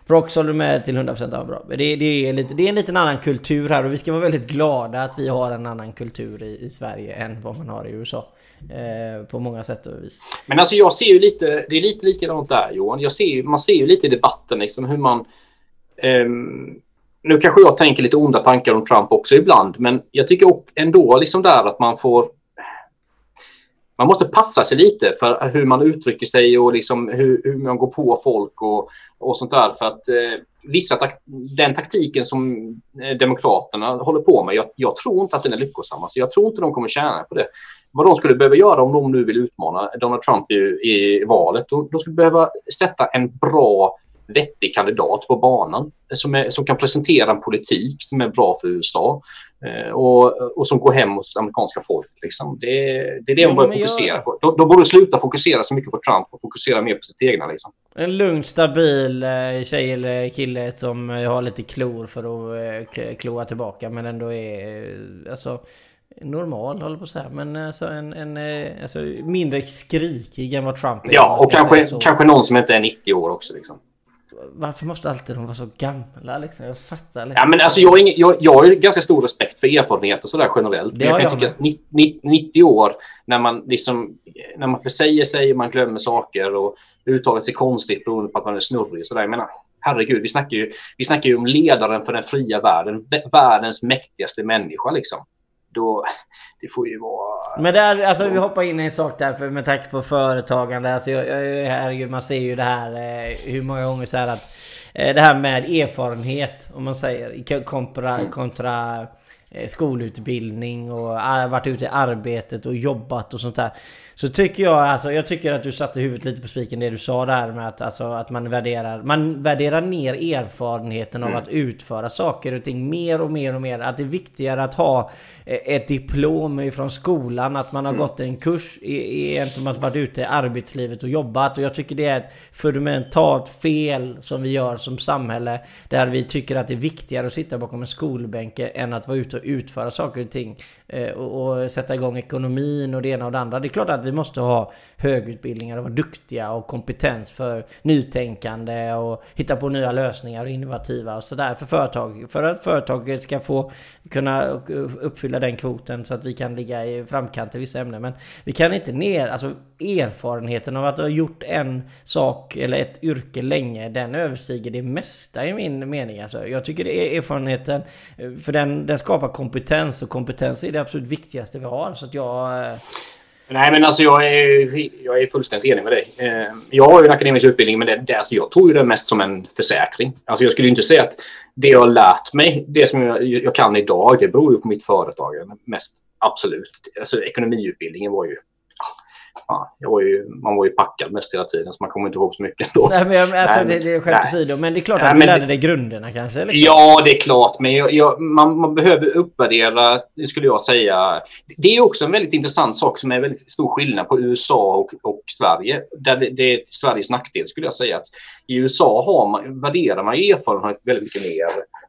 B: Prox håller med till 100% ja, bra. Det, det, är lite, det är en liten annan kultur här och vi ska vara väldigt glada att vi har en annan kultur i, i Sverige än vad man har i USA. Eh, på många sätt och vis.
A: Men alltså jag ser ju lite, det är lite likadant där Johan. Jag ser, man ser ju lite i debatten liksom hur man... Um, nu kanske jag tänker lite onda tankar om Trump också ibland, men jag tycker ändå liksom där att man får man måste passa sig lite för hur man uttrycker sig och liksom hur, hur man går på folk och, och sånt där. För att eh, vissa tak den taktiken som eh, Demokraterna håller på med, jag, jag, tror inte att den är lyckosam. Alltså, jag tror inte de kommer tjäna på det. Vad de skulle behöva göra om de nu vill utmana Donald Trump i, i valet, då, de skulle behöva sätta en bra vettig kandidat på banan som, är, som kan presentera en politik som är bra för USA. Eh, och, och som går hem hos amerikanska folk. Liksom. Det, det är det ja, de bör fokusera jag... på. De, de borde sluta fokusera så mycket på Trump och fokusera mer på sitt egna. Liksom.
B: En lugn, stabil eh, tjej eller kille som eh, har lite klor för att kloa tillbaka men ändå är alltså, normal, håller på att säga. Men alltså, en, en, alltså, mindre skrikig än vad Trump är.
A: Ja, och kanske, kanske någon som inte är 90 år också. Liksom
B: varför måste alltid de vara så gamla liksom? Jag fattar liksom.
A: Ja, men alltså, jag, har ingen, jag, jag har ganska stor respekt för erfarenhet och sådär generellt. Det jag jag tycka att 90, 90 år när man liksom när man försäger sig och man glömmer saker och uttalar sig konstigt beroende på att man är snurrig och sådär. Jag menar, herregud, vi snackar, ju, vi snackar ju om ledaren för den fria världen, världens mäktigaste människa liksom. Då, det får ju vara...
B: Men där, alltså vi hoppar in i en sak där för med tanke på företagande. Alltså, jag, jag, herregud, man ser ju det här eh, hur många gånger så här att eh, det här med erfarenhet om man säger kontra, mm. kontra skolutbildning och uh, varit ute i arbetet och jobbat och sånt där. Så tycker jag alltså, jag tycker att du satte huvudet lite på spiken det du sa där med att, alltså, att man värderar, man värderar ner erfarenheten av mm. att utföra saker och ting mer och mer och mer. Att det är viktigare att ha eh, ett diplom från skolan, att man har mm. gått en kurs egentligen att varit ute i arbetslivet och jobbat. Och jag tycker det är ett fundamentalt fel som vi gör som samhälle. Där vi tycker att det är viktigare att sitta bakom en skolbänk än att vara ute och utföra saker och ting. Eh, och, och sätta igång ekonomin och det ena och det andra. Det är klart att vi måste ha högutbildningar och vara duktiga och kompetens för nytänkande och hitta på nya lösningar och innovativa och sådär för företag. För att företaget ska få kunna uppfylla den kvoten så att vi kan ligga i framkant i vissa ämnen. Men vi kan inte ner, alltså erfarenheten av att ha gjort en sak eller ett yrke länge, den överstiger det mesta i min mening. Alltså, jag tycker det är erfarenheten, eh, för den, den skapar kompetens och kompetens är det absolut viktigaste vi har. Så att jag eh,
A: Nej, men alltså jag är, jag är fullständigt enig med dig. Eh, jag har ju en akademisk utbildning, men det, det, alltså jag tror ju det mest som en försäkring. Alltså jag skulle inte säga att det jag har lärt mig, det som jag, jag kan idag, det beror ju på mitt företag. Mest absolut. Alltså ekonomiutbildningen var ju jag var ju, man var ju packad mest hela tiden så man kommer inte ihåg så mycket ändå.
B: Nej, men, alltså, nej, det, det är skämt åsido. Men det är klart att nej, du lärde dig grunderna kanske?
A: Liksom. Ja, det är klart. Men jag, jag, man, man, behöver uppvärdera, skulle jag säga. Det är också en väldigt intressant sak som är väldigt stor skillnad på USA och, och Sverige. Där det, det är Sveriges nackdel skulle jag säga. att I USA har man, värderar man erfarenhet väldigt mycket mer.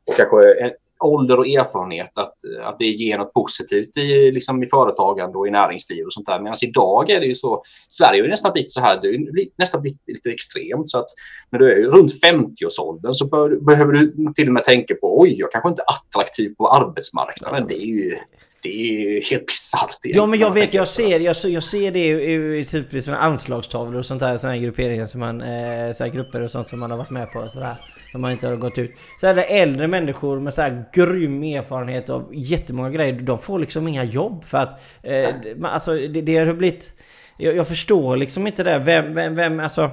A: Och kanske ålder och erfarenhet att, att det ger något positivt i, liksom i företagande och i näringsliv och sånt där. Medan idag är det ju så, Sverige har nästan blivit så här, det är nästan blivit lite extremt så att när du är runt 50-årsåldern så bör, behöver du till och med tänka på oj, jag kanske inte är attraktiv på arbetsmarknaden. Det är ju det är helt bisarrt.
B: Ja, men jag vet, jag ser, jag, jag ser det i, i typ anslagstavlor och sånt där, såna här grupperingar som man, eh, så grupper och sånt som man har varit med på sådär. Som man inte har gått ut. Så det äldre människor med så här grym erfarenhet av jättemånga grejer. De får liksom inga jobb för att, eh, alltså det, det har blivit... Jag, jag, förstår liksom inte det. Vem, vem, vem, alltså...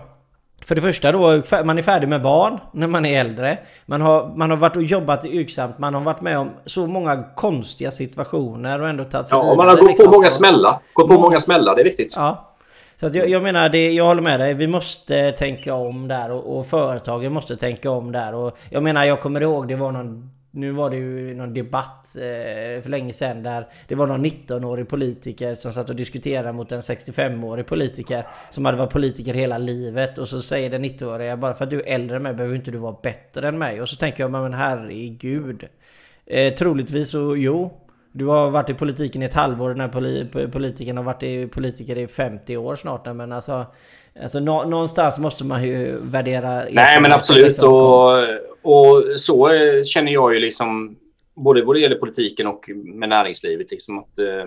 B: För det första då, man är färdig med barn när man är äldre. Man har, man har varit och jobbat yrksamt, man har varit med om så många konstiga situationer och ändå tagit sig
A: Ja, och man har gått liksom. på många smällar. Gått på många smällar, det är viktigt.
B: Ja. Så att jag, jag menar, det, jag håller med dig. Vi måste tänka om där och, och företagen måste tänka om där. Och jag menar, jag kommer ihåg det var någon nu var det ju någon debatt eh, för länge sedan där det var någon 19-årig politiker som satt och diskuterade mot en 65-årig politiker som hade varit politiker hela livet och så säger den 19-åriga bara för att du är äldre än mig behöver inte du vara bättre än mig och så tänker jag men herregud eh, Troligtvis så jo du har varit i politiken i ett halvår, den här poli politikern har varit i politiker i 50 år snart. Men alltså, alltså nå någonstans måste man ju värdera...
A: Nej men absolut och, och så känner jag ju liksom både vad det gäller politiken och med näringslivet. Liksom att, eh,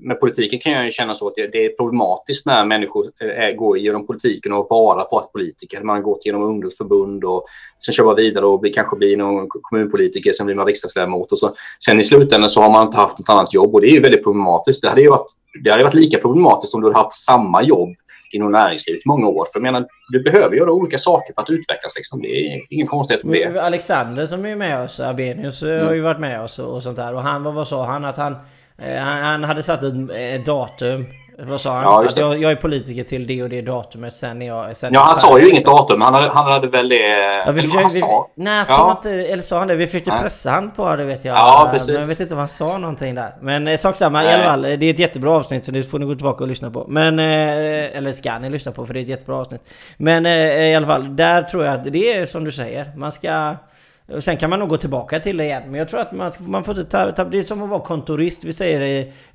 A: med politiken kan jag ju känna så att det är problematiskt när människor eh, är, går genom politiken och bara varit politiker. Man har gått genom ungdomsförbund och sen kör man vidare och blir, kanske blir någon kommunpolitiker, sen blir man riksdagsledamot och så. Sen i slutändan så har man inte haft något annat jobb och det är ju väldigt problematiskt. Det hade ju varit, det hade varit lika problematiskt om du hade haft samma jobb inom näringslivet i många år. För jag menar, du behöver göra olika saker för att utvecklas. Liksom. Det är ingen konstighet med det.
B: Alexander som är med oss, Abenius, mm. har ju varit med oss och, och sånt där. Och han, vad sa han? Att han, eh, han, han hade satt ett, ett datum vad sa han? Ja, att jag, jag, är politiker till det och det datumet sen jag... Sen
A: ja, han sa ju inget datum. Han hade, han hade väl det... Ja, vi försökte,
B: vi. Nej, sa ja. inte, eller sa han det? Vi försökte pressa han på det vet jag.
A: Ja, precis.
B: Men jag vet inte om han sa någonting där. Men eh, sak samma, i alla fall. Det är ett jättebra avsnitt så det får ni gå tillbaka och lyssna på. Men... Eh, eller ska ni lyssna på för det är ett jättebra avsnitt. Men eh, i alla fall, där tror jag att det är som du säger. Man ska... Sen kan man nog gå tillbaka till det igen. Men jag tror att man, man får inte ta, ta... Det är som att vara kontorist. Vi säger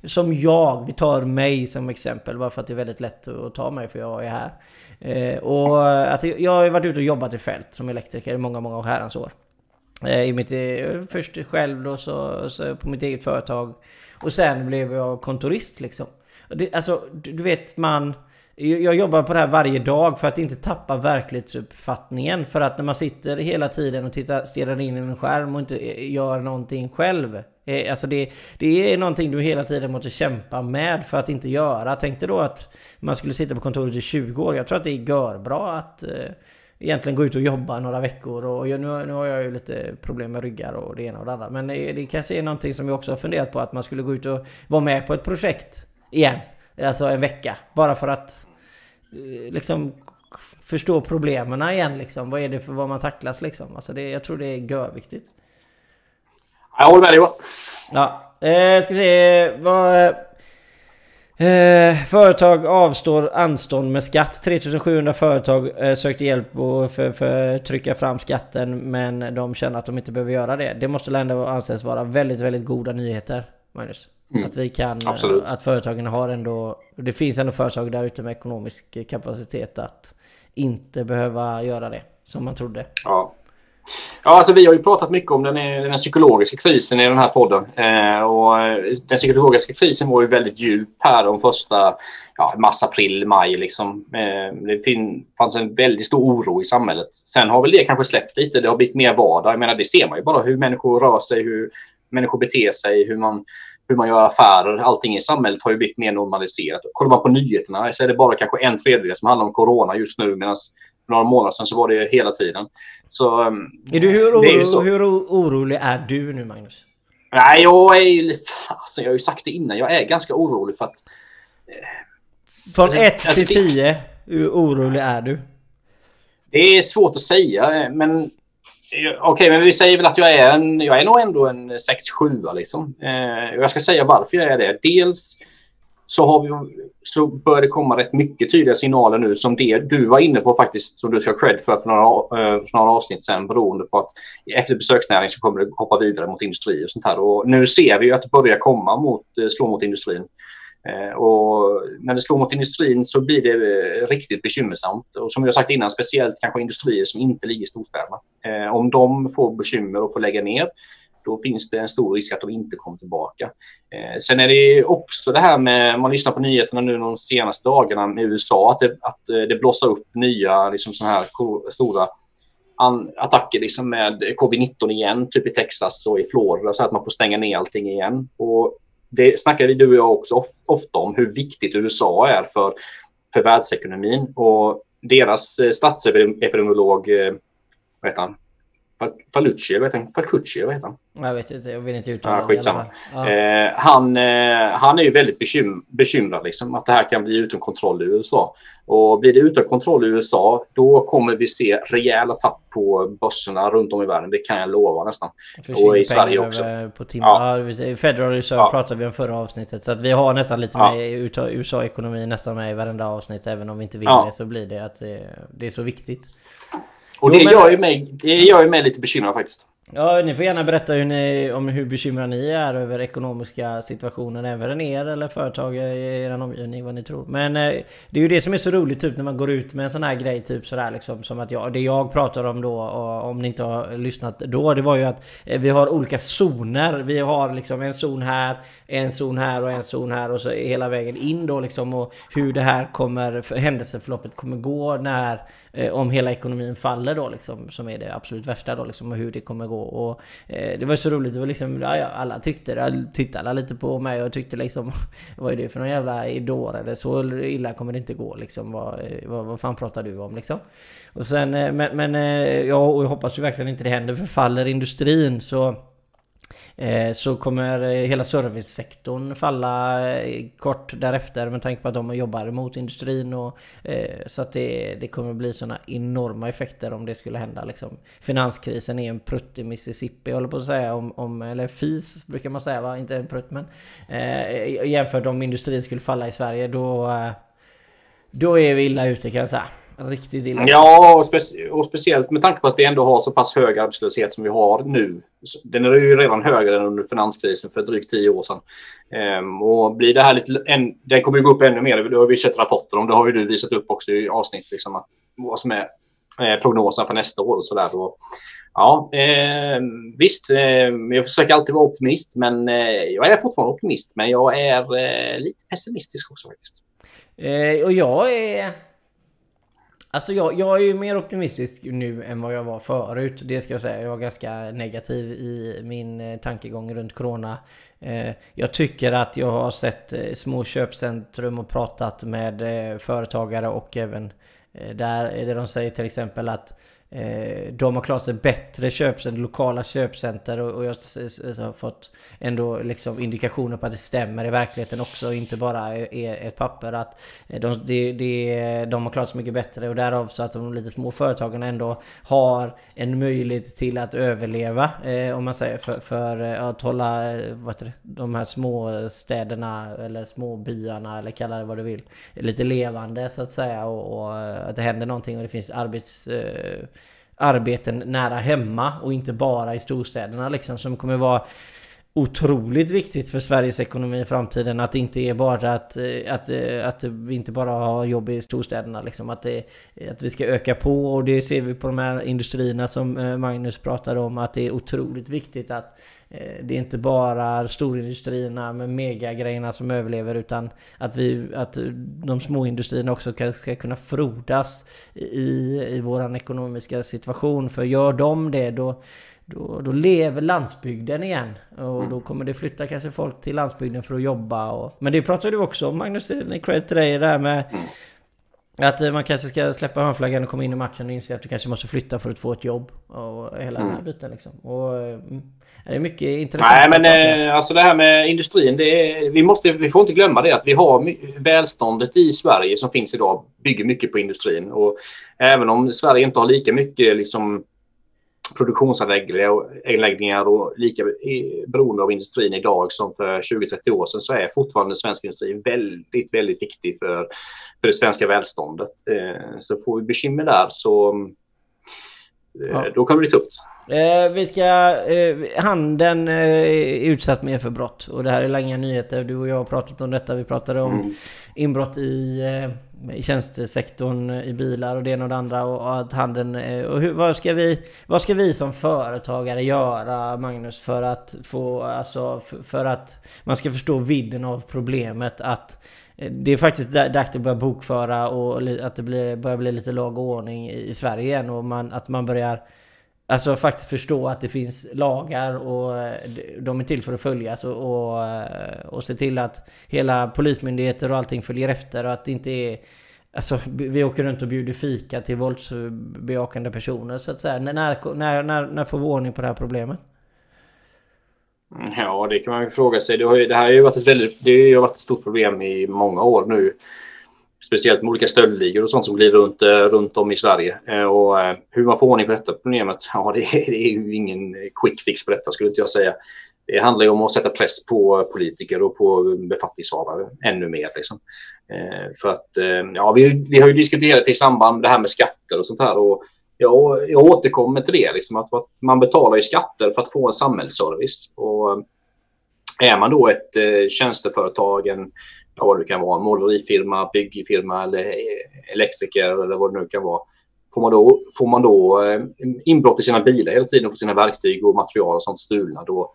B: det som jag. Vi tar mig som exempel. Bara för att det är väldigt lätt att ta mig för jag är här. Eh, och alltså, jag har varit ute och jobbat i fält som elektriker i många, många herrans år. Eh, I mitt, eh, först själv då, så, så, på mitt eget företag. Och sen blev jag kontorist liksom. Det, alltså, du, du vet man... Jag jobbar på det här varje dag för att inte tappa verklighetsuppfattningen. För att när man sitter hela tiden och tittar, stirrar in i en skärm och inte eh, gör någonting själv. Eh, alltså det, det är någonting du hela tiden måste kämpa med för att inte göra. Tänk dig då att man skulle sitta på kontoret i 20 år. Jag tror att det är görbra att eh, egentligen gå ut och jobba några veckor. Och jag, nu, nu har jag ju lite problem med ryggar och det ena och det andra. Men det, det kanske är någonting som jag också har funderat på. Att man skulle gå ut och vara med på ett projekt igen. Alltså en vecka. Bara för att eh, liksom förstå problemen igen liksom. Vad är det för vad man tacklas liksom? Alltså det, jag tror det är görviktigt.
A: Jag håller med dig Johan.
B: Ja. Eh, ska vi se. Vad... Eh, företag avstår anstånd med skatt. 3700 företag eh, sökte hjälp för att trycka fram skatten men de känner att de inte behöver göra det. Det måste ändå anses vara väldigt, väldigt goda nyheter, Magnus. Mm. Att vi kan, Absolut. att företagen har ändå, det finns ändå företag där ute med ekonomisk kapacitet att inte behöva göra det som man trodde.
A: Ja. Ja, alltså vi har ju pratat mycket om den, den psykologiska krisen i den här podden. Eh, och den psykologiska krisen var ju väldigt djup här de första ja, mars, april, maj. Liksom. Eh, det fin, fanns en väldigt stor oro i samhället. Sen har väl det kanske släppt lite. Det har blivit mer vardag. Jag menar, det ser man ju bara hur människor rör sig, hur människor beter sig, hur man hur man gör affärer. Allting i samhället har ju blivit mer normaliserat. Kollar man på nyheterna så är det bara kanske en tredjedel som handlar om corona just nu medan för några månader sedan så var det hela tiden. Så,
B: ehm, är du, hur, oro, är så... hur orolig är du nu Magnus?
A: Nej, jag är ju lite... Alltså, jag har ju sagt det innan. Jag är ganska orolig för att...
B: Eh, Från 1 till 10, hur orolig är du?
A: Det är svårt att säga, men Eh, okej, okay, men vi säger väl att jag är en, jag är nog ändå en 6-7 liksom. Eh, jag ska säga varför jag är det. Dels så, har vi, så börjar det komma rätt mycket tydliga signaler nu som det du var inne på faktiskt, som du ska ha cred för för några, eh, för några avsnitt sen beroende på att efter besöksnäring så kommer det hoppa vidare mot industri och sånt här. Och nu ser vi ju att det börjar komma mot, eh, slå mot industrin. Eh, och när det slår mot industrin så blir det eh, riktigt bekymmersamt. Och som jag sagt innan, speciellt kanske industrier som inte ligger i storstäderna. Eh, om de får bekymmer och får lägga ner, då finns det en stor risk att de inte kommer tillbaka. Sen är det också det här med, man lyssnar på nyheterna nu de senaste dagarna med USA, att det, att det blossar upp nya liksom såna här stora attacker liksom med covid-19 igen, typ i Texas och i Florida, så att man får stänga ner allting igen. Och det snackar vi du och jag också ofta om, hur viktigt USA är för, för världsekonomin. Och deras eh, statsepidemiolog, eh, vad heter han? Falucci, vad heter han? Falcucci, vad heter han?
B: Jag vet inte, jag vill inte uttala
A: ja, skitsamma. Ja. Eh, han, eh, han är ju väldigt bekym bekymrad liksom, att det här kan bli utom kontroll i USA. Och blir det utom kontroll i USA, då kommer vi se rejäla tapp på börserna runt om i världen. Det kan jag lova nästan. Och i Sverige också.
B: På ja. ja. Federal Reserve ja. pratade vi om förra avsnittet. Så att vi har nästan lite ja. med USA-ekonomi nästan med i varenda avsnitt. Även om vi inte vill ja. det så blir det att det, det är så viktigt.
A: Och det, jo, men... gör ju mig, det gör ju mig lite bekymrad faktiskt.
B: Ja, ni får gärna berätta hur ni, om hur bekymrade ni är över ekonomiska situationen, även er eller företag i er omgivning, vad ni tror. Men eh, det är ju det som är så roligt typ när man går ut med en sån här grej, typ sådär liksom som att jag, det jag pratar om då, och om ni inte har lyssnat då, det var ju att eh, vi har olika zoner. Vi har liksom en zon här, en zon här och en zon här och så hela vägen in då liksom och hur det här kommer, händelseförloppet kommer gå när Eh, om hela ekonomin faller då liksom, som är det absolut värsta då liksom, och hur det kommer gå. Och, eh, det var så roligt, det var liksom, ja, alla tyckte det, tittade lite på mig och tyckte liksom, [laughs] vad är det för någon jävla idol? Eller så illa kommer det inte gå liksom, vad, eh, vad, vad fan pratar du om liksom? Och sen, eh, men, men eh, ja, och jag hoppas ju verkligen inte det händer, för faller industrin så Eh, så kommer eh, hela servicesektorn falla eh, kort därefter med tanke på att de jobbar mot industrin. Och, så att det, det kommer bli sådana enorma effekter om det skulle hända. Liksom. Finanskrisen är en prutt i Mississippi, håller på att säga. Om, om, eller FIS brukar man säga, va? inte en prutt men. Eh, jämfört om industrin skulle falla i Sverige, då, då är vi illa ute kan jag säga. Riktigt illa.
A: Ja, och, specie och, speciellt med tanke på att vi ändå har så pass hög arbetslöshet som vi har nu. Den är ju redan högre än under finanskrisen för drygt tio år sedan. Ehm, och blir det här lite, en, den kommer ju gå upp ännu mer. Det har vi sett rapporter om. Det har ju du visat upp också i avsnitt. Liksom, att, vad som är eh, prognosen för nästa år och sådär. Ja, eh, visst. Eh, jag försöker alltid vara optimist, men eh, jag är fortfarande optimist. Men jag är eh, lite pessimistisk också faktiskt.
B: Eh, och jag är Alltså jag, jag är ju mer optimistisk nu än vad jag var förut. Det ska jag säga. Jag var ganska negativ i min eh, tankegång runt Corona. Eh, jag tycker att jag har sett eh, små köpcentrum och pratat med företagare och även där, där de säger till exempel att Eh, de har klarat sig bättre köpcenter, lokala köpcenter och, jag alltså har fått ändå liksom indikationer på att det stämmer i verkligheten också, inte bara är ett papper. Att eh, de, de, de, de har klarat sig mycket bättre och därav så att de lite små företagen ändå har en möjlighet till att överleva, eh, om man säger, för, för eh, att hålla vad det, de här små städerna eller små byarna eller kalla det vad du vill, lite levande så att säga och, och att det händer någonting och det finns arbets eh, arbeten nära hemma och inte bara i storstäderna liksom som kommer vara otroligt viktigt för Sveriges ekonomi i framtiden. Att det inte är bara att, eh, att, eh, att vi inte bara har jobb i storstäderna. Liksom. Att, det, att vi ska öka på och det ser vi på de här industrierna som eh, Magnus pratade om. Att det är otroligt viktigt att det är inte bara storindustrierna med megagrejerna som överlever utan att, vi, att de små industrierna också ska kunna frodas i, i våran ekonomiska situation. För gör de det då, då, då lever landsbygden igen. Och mm. då kommer det flytta kanske folk till landsbygden för att jobba. Och, men det pratade du också om Magnus, cred till dig det här med mm. att man kanske ska släppa hörnflaggan och komma in i matchen och inse att du kanske måste flytta för att få ett jobb. Och hela mm. den här mm. biten liksom. Och, mm. Det är mycket intressant.
A: Nej, men saker. Eh, alltså det här med industrin. Det är, vi, måste, vi får inte glömma det att vi har välståndet i Sverige som finns idag bygger mycket på industrin. Och även om Sverige inte har lika mycket liksom, produktionsanläggningar och lika beroende av industrin idag som för 20-30 år sedan så är fortfarande svensk industri väldigt, väldigt viktig för, för det svenska välståndet. Eh, så får vi bekymmer där så ja. då kan det bli tufft.
B: Eh, vi ska... Eh, handeln eh, är utsatt mer för brott. Och det här är långa nyheter. Du och jag har pratat om detta. Vi pratade om mm. inbrott i, i tjänstesektorn, i bilar och det ena och det andra och att handeln... Och hur, vad, ska vi, vad ska vi som företagare göra, Magnus, för att få... Alltså, för, för att man ska förstå vidden av problemet att Eh, det är faktiskt dags att börja bokföra och att det blir, börjar bli lite lag och ordning i Sverige igen och man, att man börjar Alltså faktiskt förstå att det finns lagar och eh, de är till för att följas och, och, eh, och se till att hela polismyndigheter och allting följer efter och att det inte är Alltså vi åker runt och bjuder fika till våldsbejakande personer så att säga. När, när, när, när får vi ordning på det här problemet?
A: Mm, ja, det kan man ju fråga sig. Det, har ju, det här har ju varit ett, väldigt, det har varit ett stort problem i många år nu. Speciellt med olika stöldligor och sånt som glider runt, eh, runt om i Sverige. Eh, och eh, hur man får ordning på detta problemet, [laughs] ja det är, det är ju ingen quick fix på detta skulle inte jag säga. Det handlar ju om att sätta press på politiker och på befattningshavare ännu mer. Liksom. För att, ja, vi, vi har ju diskuterat i samband med det här med skatter och sånt här. Och jag, jag återkommer till det, liksom, att, att man betalar ju skatter för att få en samhällsservice. Och eh, är man då ett eh, tjänsteföretag, en ja, vad det kan vara, målerifirma, byggfirma eller eh, elektriker eller vad det nu kan vara. Får man då, får man då eh, inbrott i sina bilar hela tiden och får sina verktyg och material och sånt stulna, då,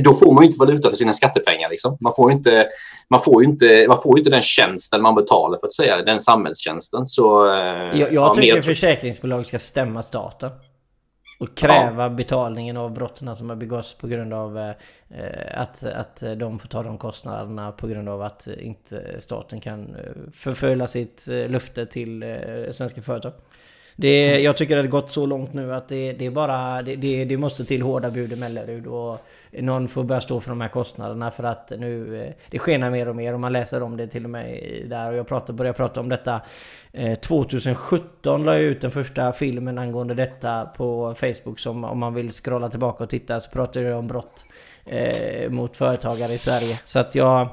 A: då får man inte valuta för sina skattepengar. Liksom. Man, får inte, man, får inte, man får inte den tjänsten man betalar för att säga, den samhällstjänsten. Så,
B: eh, jag, jag ja, tycker försäkringsbolag ska stämma staten. Och kräva ja. betalningen av brotten som har begåtts på grund av eh, att, att de får ta de kostnaderna på grund av att inte staten kan eh, förfölja sitt eh, löfte till eh, svenska företag. Det, jag tycker det har gått så långt nu att det, det är bara... Det, det, det, måste till hårda bud i Mellerud och någon får börja stå för de här kostnaderna för att nu... Eh, det skenar mer och mer och man läser om det till och med där och jag pratar, börjar prata om detta eh, 2017 la jag ut den första filmen angående detta på Facebook som om man vill scrolla tillbaka och titta så pratar jag om brott eh, mot företagare i Sverige. Så att jag...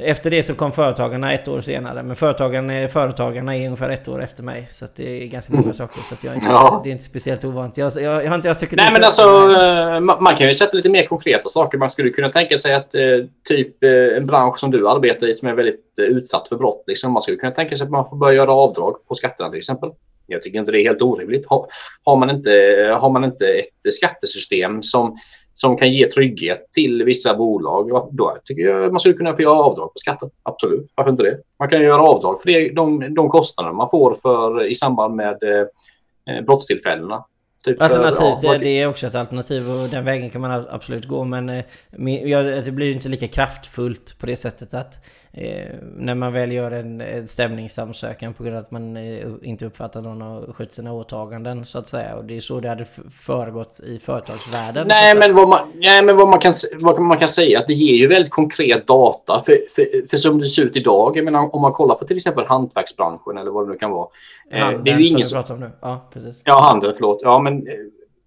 B: Efter det så kom Företagarna ett år senare. Men Företagarna, företagarna är ungefär ett år efter mig. Så det är ganska många mm. saker. Så jag inte, ja. det är inte speciellt ovanligt. Jag, jag, jag har inte jag tycker
A: Nej men alltså eh, man kan ju sätta lite mer konkreta saker. Man skulle kunna tänka sig att eh, typ eh, en bransch som du arbetar i som är väldigt utsatt för brott. Liksom, man skulle kunna tänka sig att man får börja göra avdrag på skatterna till exempel. Jag tycker inte det är helt orimligt. Har, har, man, inte, har man inte ett skattesystem som som kan ge trygghet till vissa bolag, då tycker jag man skulle kunna få göra avdrag på skatten. Absolut, varför inte det? Man kan göra avdrag för det, de, de kostnader man får för, i samband med eh, brottstillfällena.
B: Typ Alternativt, ja, det är också ett alternativ och den vägen kan man absolut gå men eh, det blir inte lika kraftfullt på det sättet att eh, när man väl gör en, en stämningsansökan på grund av att man eh, inte uppfattar någon har skött sina åtaganden så att säga och det är så det hade föregått i företagsvärlden.
A: Nej men, vad man, nej, men vad man, kan, vad man kan säga att det ger ju väldigt konkret data för, för, för som det ser ut idag, jag menar, om man kollar på till exempel hantverksbranschen eller vad det nu kan vara.
B: Handeln, det är ju ingen som... Pratar om nu. Ja, precis.
A: Ja, handeln, förlåt. Ja, men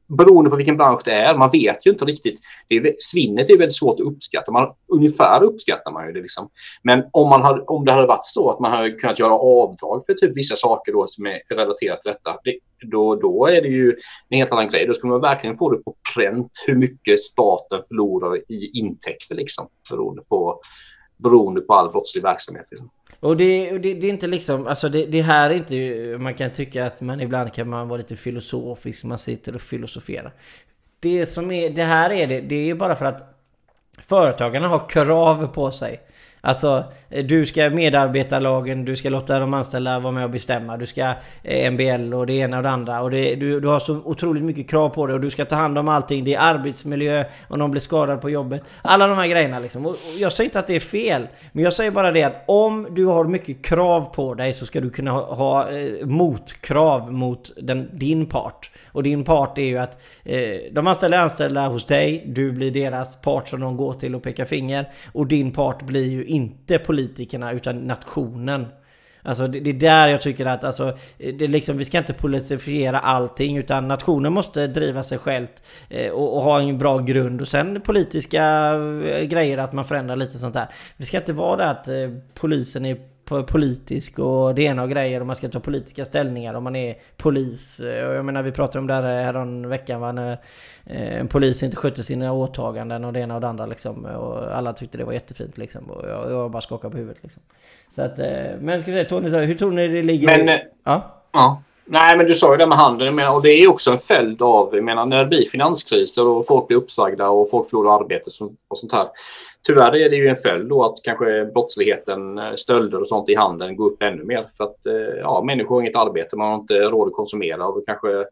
A: beroende på vilken bransch det är. Man vet ju inte riktigt. Det är, svinnet är väldigt svårt att uppskatta. Man, ungefär uppskattar man ju det. Liksom. Men om, man hade, om det hade varit så att man hade kunnat göra avdrag för typ vissa saker då som är relaterat till detta. Det, då, då är det ju en helt annan grej. Då skulle man verkligen få det på pränt hur mycket staten förlorar i intäkter liksom, beroende på beroende på all brottslig verksamhet. Liksom.
B: Och det, det, det, är inte liksom, alltså det, det, här är inte, man kan tycka att man ibland kan man vara lite filosofisk, man sitter och filosoferar. Det som är, det här är det, det är bara för att företagarna har krav på sig. Alltså, eh, du ska medarbetarlagen, du ska låta de anställda vara med och bestämma. Du ska eh, MBL och det ena och det andra. Och det, du, du har så otroligt mycket krav på dig och du ska ta hand om allting. Det är arbetsmiljö, om någon blir skadad på jobbet. Alla de här grejerna liksom. Och jag säger inte att det är fel. Men jag säger bara det att om du har mycket krav på dig så ska du kunna ha, ha eh, motkrav mot den, din part. Och din part är ju att eh, de anställda är anställda hos dig, du blir deras part som de går till och pekar finger. Och din part blir ju inte politikerna utan nationen. Alltså det, det, är där jag tycker att alltså, det liksom, vi ska inte politifiera allting utan nationen måste driva sig själv eh, och, och, ha en bra grund och sen politiska eh, grejer att man förändrar lite sånt där. Det ska inte vara det att eh, polisen är politisk och det ena och grejer och man ska ta politiska ställningar om man är polis. Jag menar vi pratade om det här härom veckan va, när en polis inte skötte sina åtaganden och det ena och det andra liksom. Och alla tyckte det var jättefint liksom. Och jag, jag bara skakade på huvudet liksom. Så att, men ska vi säga Tony, hur tror ni det ligger?
A: Men, ja? ja. Nej, men du sa ju det med handeln och det är också en följd av, jag menar, när det blir finanskriser och folk blir uppsagda och folk förlorar arbetet och sånt här. Tyvärr är det ju en följd då att kanske brottsligheten, eh, stölder och sånt i handeln går upp ännu mer för att eh, ja, människor har inget arbete, man har inte råd att konsumera och kanske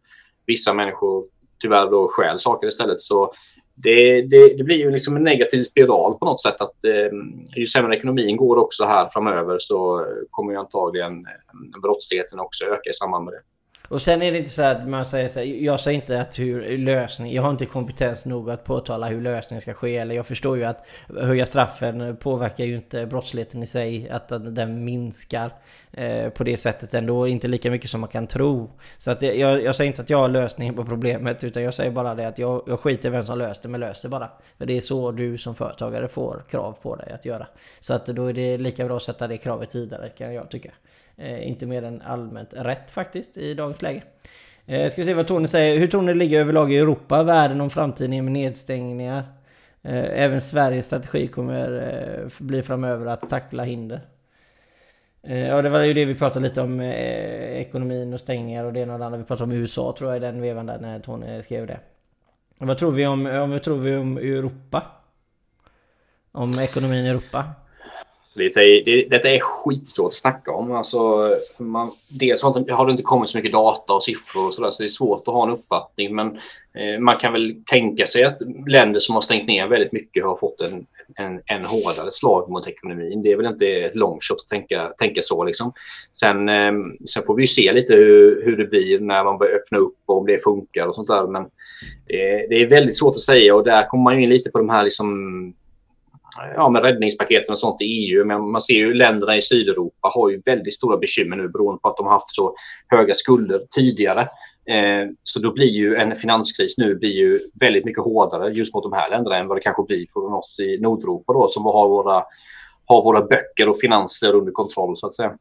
A: vissa människor tyvärr då stjäl saker istället. Så det, det, det, blir ju liksom en negativ spiral på något sätt att eh, ju sämre ekonomin går också här framöver så kommer ju antagligen eh, brottsligheten också öka i samband med det.
B: Och sen är det inte så att man säger så här, jag säger inte att hur lösning, jag har inte kompetens nog att påtala hur lösningen ska ske. Eller jag förstår ju att höja straffen påverkar ju inte brottsligheten i sig, att den minskar eh, på det sättet ändå. Inte lika mycket som man kan tro. Så att jag, jag säger inte att jag har lösningen på problemet, utan jag säger bara det att jag, jag skiter i vem som löser det, men löser bara. För det är så du som företagare får krav på dig att göra. Så att då är det lika bra att sätta det kravet tidigare, kan jag tycka. Eh, inte mer än allmänt rätt faktiskt i dagens läge. Eh, ska vi se vad Tony säger. Hur tror ni det ligger överlag i Europa, världen om framtiden med nedstängningar? Eh, även Sveriges strategi kommer eh, bli framöver att tackla hinder. Eh, ja, det var ju det vi pratade lite om, eh, ekonomin och stängningar och det ena och det andra. Vi pratade om USA tror jag i den vevan där när Tony skrev det. Vad tror vi om, om, vad tror vi om Europa? Om ekonomin i Europa?
A: Lite, det, detta är skitsvårt att snacka om. Alltså, man, dels har det inte kommit så mycket data och siffror och så, där, så det är svårt att ha en uppfattning. Men eh, man kan väl tänka sig att länder som har stängt ner väldigt mycket har fått en, en, en hårdare slag mot ekonomin. Det är väl inte ett long shot att tänka, tänka så. Liksom. Sen, eh, sen får vi se lite hur, hur det blir när man börjar öppna upp och om det funkar och sånt där. Men det, det är väldigt svårt att säga och där kommer man in lite på de här liksom, ja, med räddningspaketen och sånt i EU. Men man ser ju länderna i Sydeuropa har ju väldigt stora bekymmer nu beroende på att de har haft så höga skulder tidigare. Eh, så då blir ju en finanskris nu blir ju väldigt mycket hårdare just mot de här länderna än vad det kanske blir för oss i Nordeuropa då som har våra, har våra böcker och finanser under kontroll så att säga.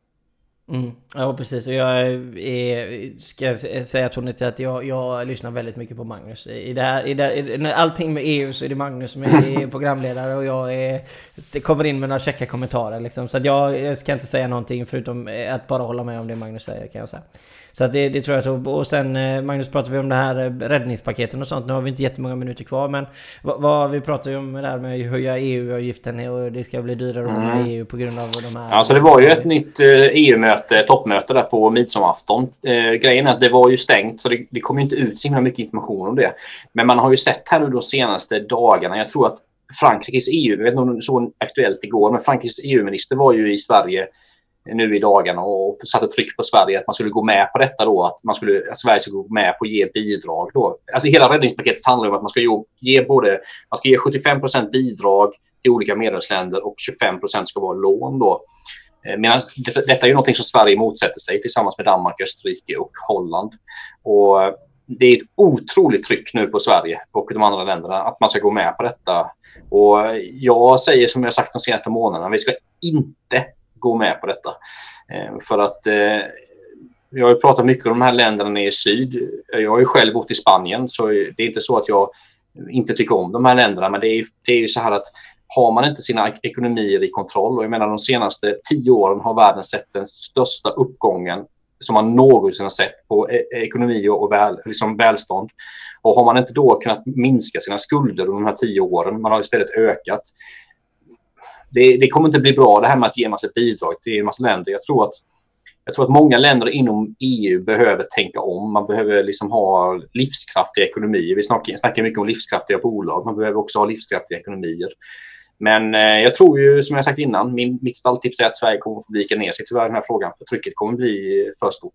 B: Mm. Ja precis, och jag är, ska säga Tony att jag, jag lyssnar väldigt mycket på Magnus. I det här, i det, när allting med EU så är det Magnus som är [laughs] programledare och jag är, kommer in med några käcka kommentarer liksom. Så jag, jag ska inte säga någonting förutom att bara hålla med om det Magnus säger kan jag säga. Så att det, det tror jag så. Och sen eh, Magnus pratade vi om det här eh, räddningspaketen och sånt. Nu har vi inte jättemånga minuter kvar men vad, vad vi pratade ju om det här med att höja EU-avgiften och det ska bli dyrare att mm. EU på grund av de här...
A: Alltså det var ju ett nytt EU-möte, eh, toppmöte där på midsommarafton. Eh, grejen är att det var ju stängt så det, det kom inte ut så himla mycket information om det. Men man har ju sett här nu de senaste dagarna, jag tror att Frankrikes EU, jag vet inte om det så aktuellt igår, men Frankrikes EU-minister var ju i Sverige nu i dagarna och satte tryck på Sverige att man skulle gå med på detta då, att, man skulle, att Sverige skulle gå med på att ge bidrag då. Alltså hela räddningspaketet handlar om att man ska ge, både, man ska ge 75% bidrag till olika medlemsländer och 25% ska vara lån då. Eh, medan detta är ju någonting som Sverige motsätter sig tillsammans med Danmark, Österrike och Holland. Och eh, det är ett otroligt tryck nu på Sverige och de andra länderna att man ska gå med på detta. Och eh, jag säger som jag sagt de senaste månaderna, vi ska inte gå med på detta. Eh, för att vi jag har pratat mycket om de här länderna nere i syd. Jag har ju själv bott i Spanien så det är inte så att jag inte tycker om de här länderna. Men det är, det är ju så här att har man inte sina ekonomier i kontroll och jag menar de senaste tio åren har världen sett den största uppgången som man någonsin har sett på eh, ekonomi och väl, liksom välstånd. Och har man inte då kunnat minska sina skulder under de här tio åren, man har istället ökat, det, det, kommer inte bli bra det här med att ge en massa bidrag till en massa länder. Jag tror att, jag tror att många länder inom EU behöver tänka om. Man behöver liksom ha livskraftiga ekonomier. Vi snackar, snackar mycket om livskraftiga bolag. Man behöver också ha livskraftiga ekonomier. Men eh, jag tror ju, som jag sagt innan, min, mitt stalltips är att Sverige kommer att vika ner sig tyvärr i den här frågan. För trycket kommer att bli för stort.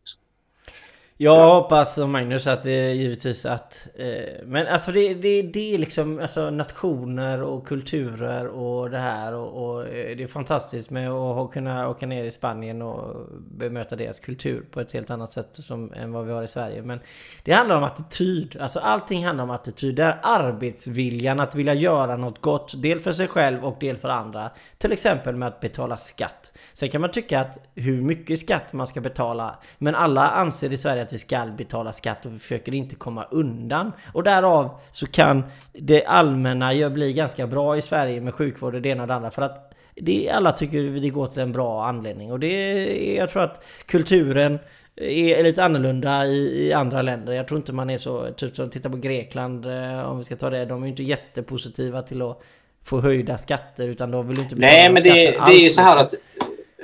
B: Jag hoppas som Magnus att det givetvis att... Eh, men alltså det, det, det är liksom alltså nationer och kulturer och det här och, och eh, det är fantastiskt med att kunna åka ner i Spanien och bemöta deras kultur på ett helt annat sätt som, än vad vi har i Sverige. Men det handlar om attityd. Alltså allting handlar om attityd. Det är arbetsviljan att vilja göra något gott. Del för sig själv och del för andra. Till exempel med att betala skatt. Sen kan man tycka att hur mycket skatt man ska betala. Men alla anser i Sverige att vi ska betala skatt och vi försöker inte komma undan. Och därav så kan det allmänna bli ganska bra i Sverige med sjukvård och det ena och det andra. För att det, alla tycker det går till en bra anledning. Och det är, jag tror att kulturen är lite annorlunda i, i, andra länder. Jag tror inte man är så, typ som titta på Grekland eh, om vi ska ta det. De är ju inte jättepositiva till att få höjda skatter utan de vill inte
A: betala Nej men det, det är ju så här att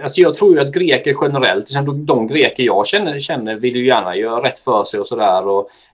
A: Alltså jag tror ju att greker generellt, de, greker jag känner, känner vill ju gärna göra rätt för sig och sådär.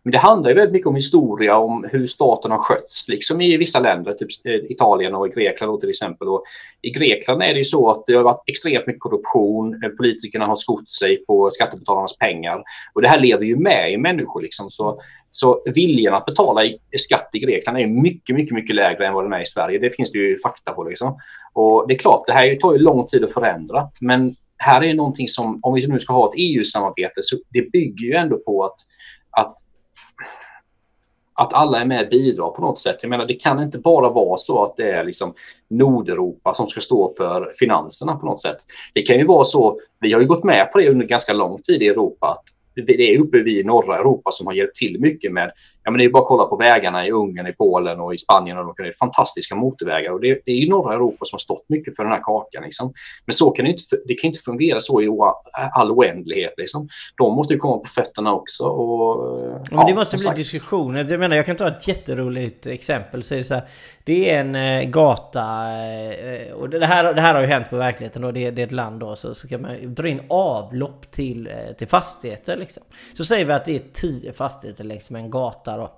A: Men det handlar ju väldigt mycket om historia, om hur staten har skötts, liksom i vissa länder, typ eh, Italien och Grekland till exempel. Och I Grekland är det ju så att det har varit extremt mycket korruption, eh, politikerna har skott sig på skattebetalarnas pengar. Och det här lever ju med i människor liksom. Så, så viljan att betala skatt i Grekland är mycket, mycket, mycket lägre än vad den är i Sverige. Det finns det ju fakta på liksom. Och det är klart, det här tar ju lång tid att förändra, men här är någonting som, om vi nu ska ha ett EU-samarbete, så det bygger ju ändå på att, att att alla är med och bidrar på något sätt. Jag menar, det kan inte bara vara så att det är liksom Nordeuropa som ska stå för finanserna på något sätt. Det kan ju vara så, vi har ju gått med på det under ganska lång tid i Europa, att det är uppe vi i norra Europa som har hjälpt till mycket med, ja men det är bara att kolla på vägarna i Ungern, i Polen och i Spanien och det är fantastiska motorvägar och det, det är ju norra Europa som har stått mycket för den här kakan liksom. Men så kan det inte, det kan inte fungera så i all oändlighet liksom. De måste ju komma på fötterna också och...
B: Ja, men det måste bli diskussioner. Jag menar, jag kan ta ett jätteroligt exempel. Så är det, så här, det är en eh, gata eh, och det här, det här har ju hänt på verkligheten då. Det, det är ett land då så, så kan man dra in avlopp till, eh, till fastigheter liksom. Så säger vi att det är tio fastigheter längs med en gata då.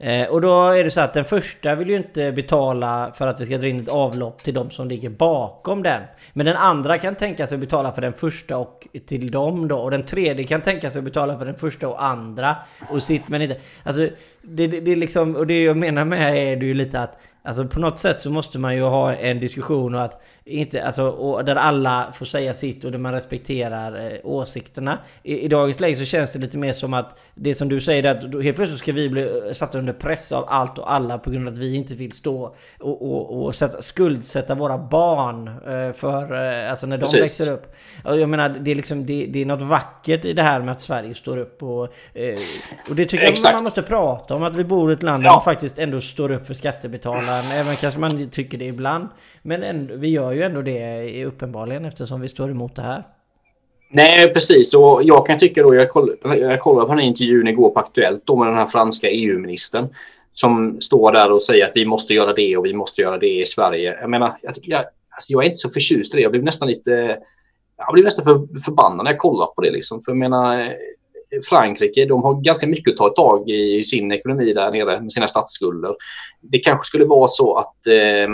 B: Eh, och då är det så att den första vill ju inte betala för att vi ska dra in ett avlopp till de som ligger bakom den. Men den andra kan tänka sig betala för den första och till dem då. Och den tredje kan tänka sig betala för den första och andra. Och sitt men inte... Alltså det, det, det är liksom... Och det jag menar med är det ju lite att Alltså på något sätt så måste man ju ha en diskussion och att inte, alltså, och där alla får säga sitt och där man respekterar eh, åsikterna. I, I, dagens läge så känns det lite mer som att det som du säger att helt plötsligt ska vi bli eh, satta under press av allt och alla på grund av att vi inte vill stå och, och, och sätta, skuldsätta våra barn eh, för, eh, alltså när de Precis. växer upp. Jag menar, det är liksom, det, det, är något vackert i det här med att Sverige står upp och, eh, och det tycker Exakt. jag man måste prata om, att vi bor i ett land ja. där man faktiskt ändå står upp för skattebetalarna, även kanske man tycker det ibland. Men ändå, vi gör ju ändå det uppenbarligen eftersom vi står emot det här.
A: Nej, precis. Och jag kan tycka då, jag kollade, jag kollade på den här intervjun igår på Aktuellt då med den här franska EU-ministern som står där och säger att vi måste göra det och vi måste göra det i Sverige. Jag menar, jag, jag, alltså jag är inte så förtjust i det. Jag blev nästan lite, jag blev nästan för förbannad när jag kollade på det liksom. För jag menar, Frankrike, de har ganska mycket att ta tag i, i sin ekonomi där nere med sina statsskulder. Det kanske skulle vara så att eh,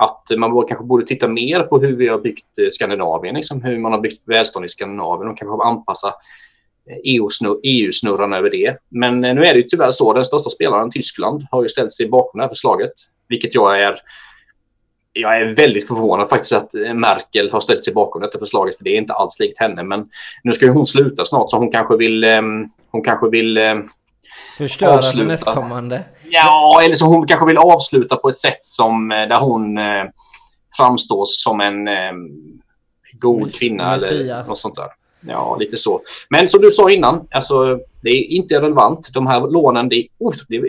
A: att man kanske borde titta mer på hur vi har byggt eh, Skandinavien, liksom hur man har byggt välstånd i Skandinavien och kanske anpassa EU-snurran eh, e e över det. Men eh, nu är det ju tyvärr så, den största spelaren, Tyskland, har ju ställt sig bakom det här förslaget, vilket jag är jag är väldigt förvånad faktiskt att eh, Merkel har ställt sig bakom detta förslaget, för det är inte alls likt henne. Men nu ska ju hon sluta snart, så hon kanske vill, hon kanske vill
B: Förstöra avsluta. nästkommande.
A: Ja, eller så hon kanske vill avsluta på ett sätt som eh, där hon eh, framstår som en eh, god Mess kvinna Messias. eller något sånt där. Ja, lite så. Men som du sa innan, alltså, det är inte relevant. De här lånen, det är, oh, det är,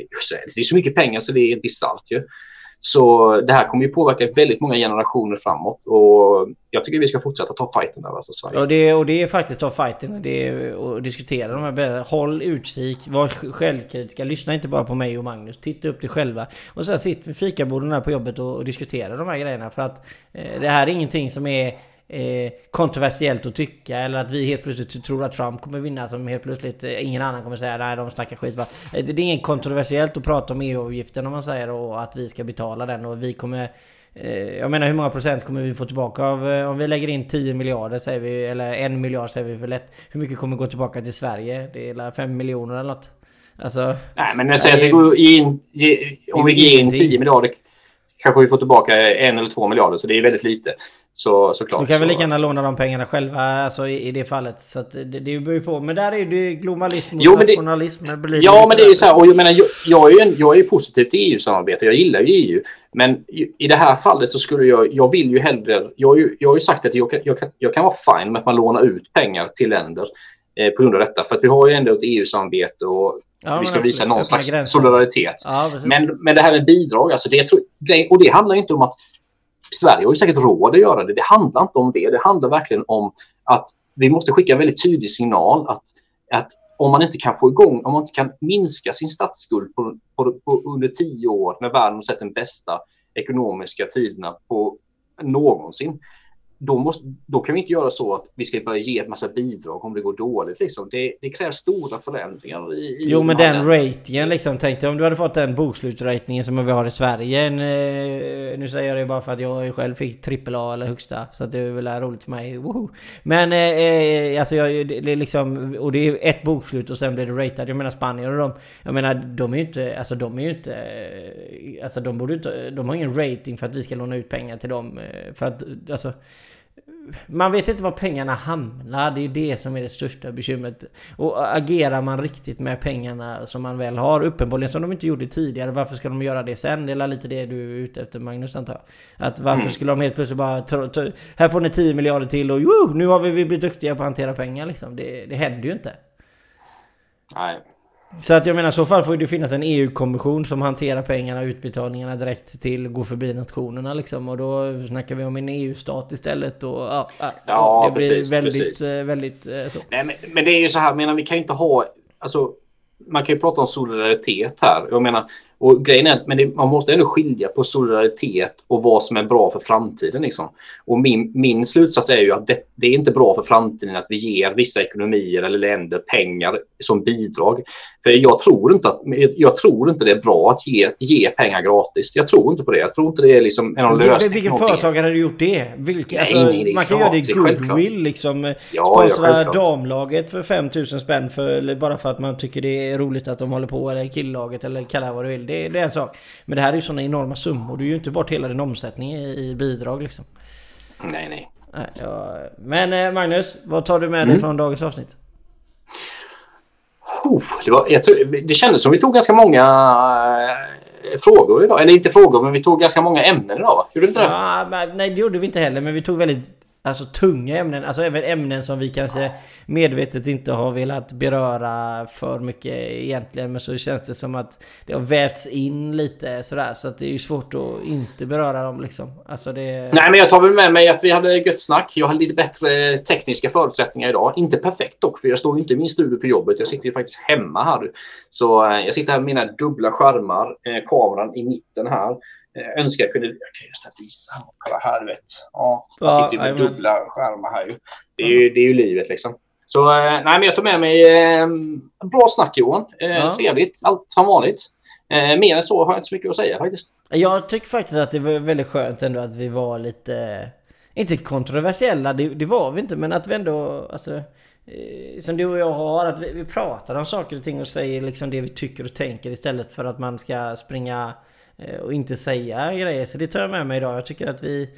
A: det är så mycket pengar så det är bisarrt ju. Så det här kommer ju påverka väldigt många generationer framåt och jag tycker vi ska fortsätta ta fighten där alltså Sverige.
B: Och det, och det är faktiskt ta fighten det är, och diskutera de här Håll utkik, var självkritiska, lyssna inte bara på mig och Magnus. Titta upp dig själva. Och sen sitt vid fikaborden här på jobbet och, och diskutera de här grejerna för att eh, det här är ingenting som är eh, kontroversiellt att tycka eller att vi helt plötsligt tror att Trump kommer vinna som helt plötsligt eh, ingen annan kommer säga nej de snackar skit. Bara, eh, det är inget kontroversiellt att prata om EU-avgiften om man säger och att vi ska betala den och vi kommer jag menar hur många procent kommer vi få tillbaka av om vi lägger in 10 miljarder säger vi eller en miljard säger vi för lätt. Hur mycket kommer gå tillbaka till Sverige? Det är 5 miljoner eller något. Alltså,
A: Nej men jag säger att vi går in, om vi ger in 10 miljarder kanske vi får tillbaka en eller två miljarder så det är väldigt lite. Så, såklart.
B: Du kan väl lika gärna låna de pengarna själva alltså, i, i det fallet. Så att det, det beror ju på. Men där är det globalism
A: och
B: nationalism.
A: Det, det ja men det är ju så här. Och jag menar jag, jag, är ju, jag är ju positiv till EU-samarbete. Jag gillar ju EU. Men i det här fallet så skulle jag, jag vill ju hellre, jag, har ju, jag har ju sagt att jag kan, jag, kan, jag kan vara fine med att man lånar ut pengar till länder eh, på grund av detta. För att vi har ju ändå ett EU-samarbete och Ja, vi ska visa någon slags gränser. solidaritet. Ja, men, men det här med bidrag, alltså det, och det handlar inte om att Sverige har ju säkert råd att göra det. Det handlar inte om det. Det handlar verkligen om att vi måste skicka en väldigt tydlig signal att, att om man inte kan få igång, om man inte kan minska sin statsskuld på, på, på under tio år när världen har sett den bästa ekonomiska tiderna på någonsin, då, måste, då kan vi inte göra så att vi ska börja ge ett massa bidrag om det går dåligt. Liksom. Det, det krävs stora förändringar. I, i
B: jo, men den ratingen liksom. Tänk dig om du hade fått den bokslutsratingen som vi har i Sverige. En, eh, nu säger jag det bara för att jag själv fick AAA eller högsta. Så att det är väl roligt för mig. Woho. Men eh, eh, alltså jag, det är liksom... Och det är ett bokslut och sen blir det rated. Jag menar Spanien och de... Jag menar de är ju inte... Alltså de är ju inte... Alltså de borde inte... De har ingen rating för att vi ska låna ut pengar till dem. För att alltså man vet inte var pengarna hamnar. Det är det som är det största bekymret. Och agerar man riktigt med pengarna som man väl har, uppenbarligen som de inte gjorde tidigare, varför ska de göra det sen? Det är lite det du är ute efter Magnus antar jag. Att varför mm. skulle de helt plötsligt bara... Här får ni 10 miljarder till och jo, nu har vi blivit duktiga på att hantera pengar liksom. Det, det händer ju inte.
A: Nej,
B: så att jag menar i så fall får det finnas en EU-kommission som hanterar pengarna och utbetalningarna direkt till gå förbi nationerna liksom. Och då snackar vi om en EU-stat istället och ja,
A: ja
B: det blir
A: precis,
B: väldigt,
A: precis.
B: Eh, väldigt eh, så.
A: Nej, men, men, det är ju så här, menar vi kan ju inte ha, alltså man kan ju prata om solidaritet här. Jag menar, och grejen är att men det, man måste ändå skilja på solidaritet och vad som är bra för framtiden. Liksom. Och min, min slutsats är ju att det, det, är inte bra för framtiden att vi ger vissa ekonomier eller länder pengar som bidrag. För jag tror inte att jag tror inte det är bra att ge, ge pengar gratis. Jag tror inte på det. Jag tror inte det är liksom en lösning.
B: Vilken företagare hade gjort det? Vilka, nej, alltså, nej, det man kan göra det i goodwill liksom. Ja, sponsra ja, damlaget för 5000 spänn för, bara för att man tycker det är roligt att de håller på. Eller killlaget eller kalla vad du vill. Det, det är en sak. Men det här är ju sådana enorma summor. Du är ju inte bort hela din omsättning i, i bidrag liksom.
A: Nej, nej.
B: Ja, men eh, Magnus, vad tar du med dig mm. från dagens avsnitt?
A: Oh, det, var, tror, det kändes som vi tog ganska många äh, frågor idag. Eller inte frågor, men vi tog ganska många ämnen idag va? Gjorde inte det?
B: Ja, nej, det gjorde vi inte heller. Men vi tog väldigt alltså, tunga ämnen. Alltså även ämnen som vi kanske medvetet inte har velat beröra för mycket egentligen. Men så känns det som att det har vävts in lite sådär. Så att det är ju svårt att inte beröra dem liksom. Alltså det...
A: Nej, men jag tar väl med mig att vi hade gött snack. Jag hade lite bättre tekniska förutsättningar idag. Inte perfekt dock, för jag står inte i min studio på jobbet. Jag sitter ju faktiskt hemma här. Så eh, jag sitter här med mina dubbla skärmar. Eh, kameran i mitten här. Jag önskar jag kunde... Jag kan just visa. Kolla här, vet. Ja, jag sitter ju med dubbla skärmar här ju. Det är ju, det är ju livet liksom. Så eh, nej, men jag tar med mig eh, bra snack Johan. Eh, ja. Trevligt, allt som vanligt. Eh, mer än så har jag inte så mycket att säga faktiskt.
B: Jag tycker faktiskt att det var väldigt skönt ändå att vi var lite... Inte kontroversiella, det, det var vi inte, men att vi ändå... Alltså, eh, som du och jag har, att vi, vi pratar om saker och ting och säger liksom det vi tycker och tänker istället för att man ska springa eh, och inte säga grejer. Så det tar jag med mig idag. Jag tycker att vi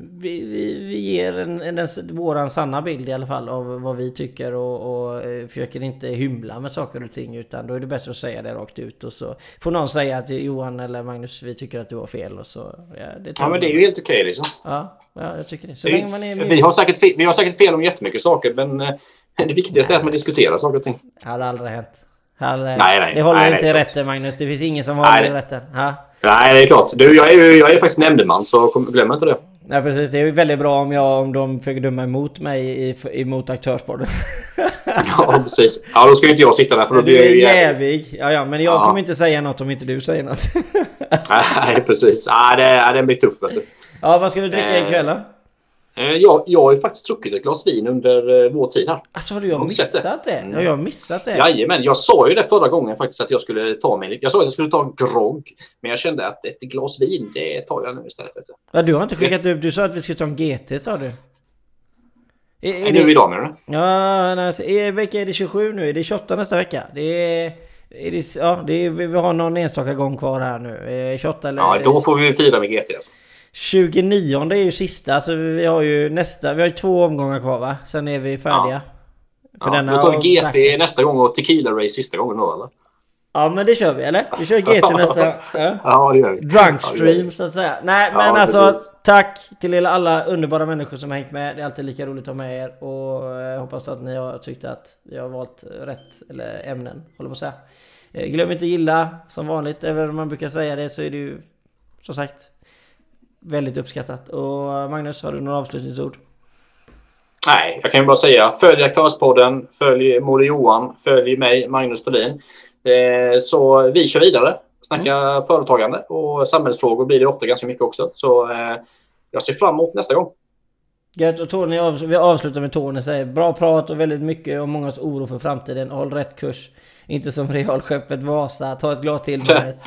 B: vi, vi, vi ger en, en, en, våran sanna bild i alla fall av vad vi tycker och, och eh, försöker inte hymla med saker och ting utan då är det bättre att säga det rakt ut och så får någon säga att Johan eller Magnus vi tycker att du har fel och så.
A: Ja, det ja men det är ju helt okej liksom.
B: Ja, ja, jag tycker det. Så
A: vi, man är med... vi, har säkert fel, vi har säkert fel om jättemycket saker men eh, [laughs] det viktigaste är att man diskuterar saker och ting. Det
B: hade aldrig hänt. Hade, nej, nej, det håller nej, inte i rätten Magnus. Det finns ingen som håller i rätten. Ha?
A: Nej, det är klart. Du, jag, är, jag är faktiskt nämndeman så glöm inte det.
B: Nej precis, det är väldigt bra om, jag, om de försöker döma emot mig emot aktörsporten. [laughs]
A: ja precis. Ja då ska inte jag sitta där för då
B: blir jag ju jävig. Ja, ja men jag ja. kommer inte säga något om inte du säger något. [laughs]
A: Nej precis. Ja, det, det blir tufft vet du.
B: Ja vad ska du dricka ikväll då?
A: Eh, Jag, jag har ju faktiskt druckit ett glas vin under eh, vår tid här.
B: Alltså har du jag
A: Har
B: missat det?
A: Mm.
B: Ja, jag har missat det.
A: Jajamän, jag sa ju det förra gången faktiskt att jag skulle ta mig. Jag sa att jag skulle ta en grogg. Men jag kände att ett glas vin, det tar jag nu istället.
B: Ja, du har inte skickat upp, du sa att vi skulle ta en GT sa du. Är, är
A: Nu idag menar du?
B: Ja, alltså, är, vilka är det 27 nu? Är det 28 nästa vecka? Det är... Är det, ja, det är, vi har någon enstaka gång kvar här nu. Eh, 28 eller...
A: Ja, då får vi fira med GT. Alltså.
B: 29 är ju sista, så vi har ju nästa... Vi har ju två omgångar kvar va? Sen är vi färdiga. För
A: Ja,
B: denna
A: då tar
B: och
A: vi GT
B: Blackstone.
A: nästa gång och Tequila Race sista gången då eller?
B: Ja men det kör vi eller? Vi kör GT [laughs] nästa... Ja.
A: Ja, det gör vi.
B: Drunk
A: Ja,
B: så att säga. Nej
A: Ja,
B: men alltså
A: precis.
B: tack till er alla underbara människor som hängt med. Det är alltid lika roligt att ha med er. Och jag hoppas att ni har tyckt att vi har valt rätt eller ämnen. Håller på att säga. Eh, Glöm inte gilla som vanligt. Även om man brukar säga det så är det ju som sagt väldigt uppskattat. Och Magnus har du några avslutningsord?
A: Nej, jag kan ju bara säga följ Aktörspodden, följ Moder Johan, följ mig, Magnus Thulin. Eh, så vi kör vidare. Snacka
B: Mm.
A: företagande och samhällsfrågor blir det ofta ganska mycket också. Så eh, jag ser fram emot nästa gång.
B: Gött och Tony, vi avslutar med Tony säger bra prat och väldigt mycket om mångas oro för framtiden. Håll rätt kurs. Inte som realskeppet Vasa. Ta ett glas till [laughs] Magnus.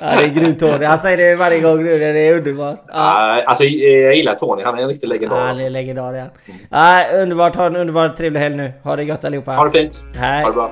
B: Ja det är grymt Tony. Han säger det varje gång nu. Det är underbart. Ja.
A: Alltså, jag gillar Tony. Han är en riktig legendar.
B: Ja, han
A: alltså.
B: är legendar ja. ja. Underbart. Ha en underbar trevlig helg nu. Ha det gött allihopa.
A: Ha det fint.
B: Hej.
A: Ha det bra.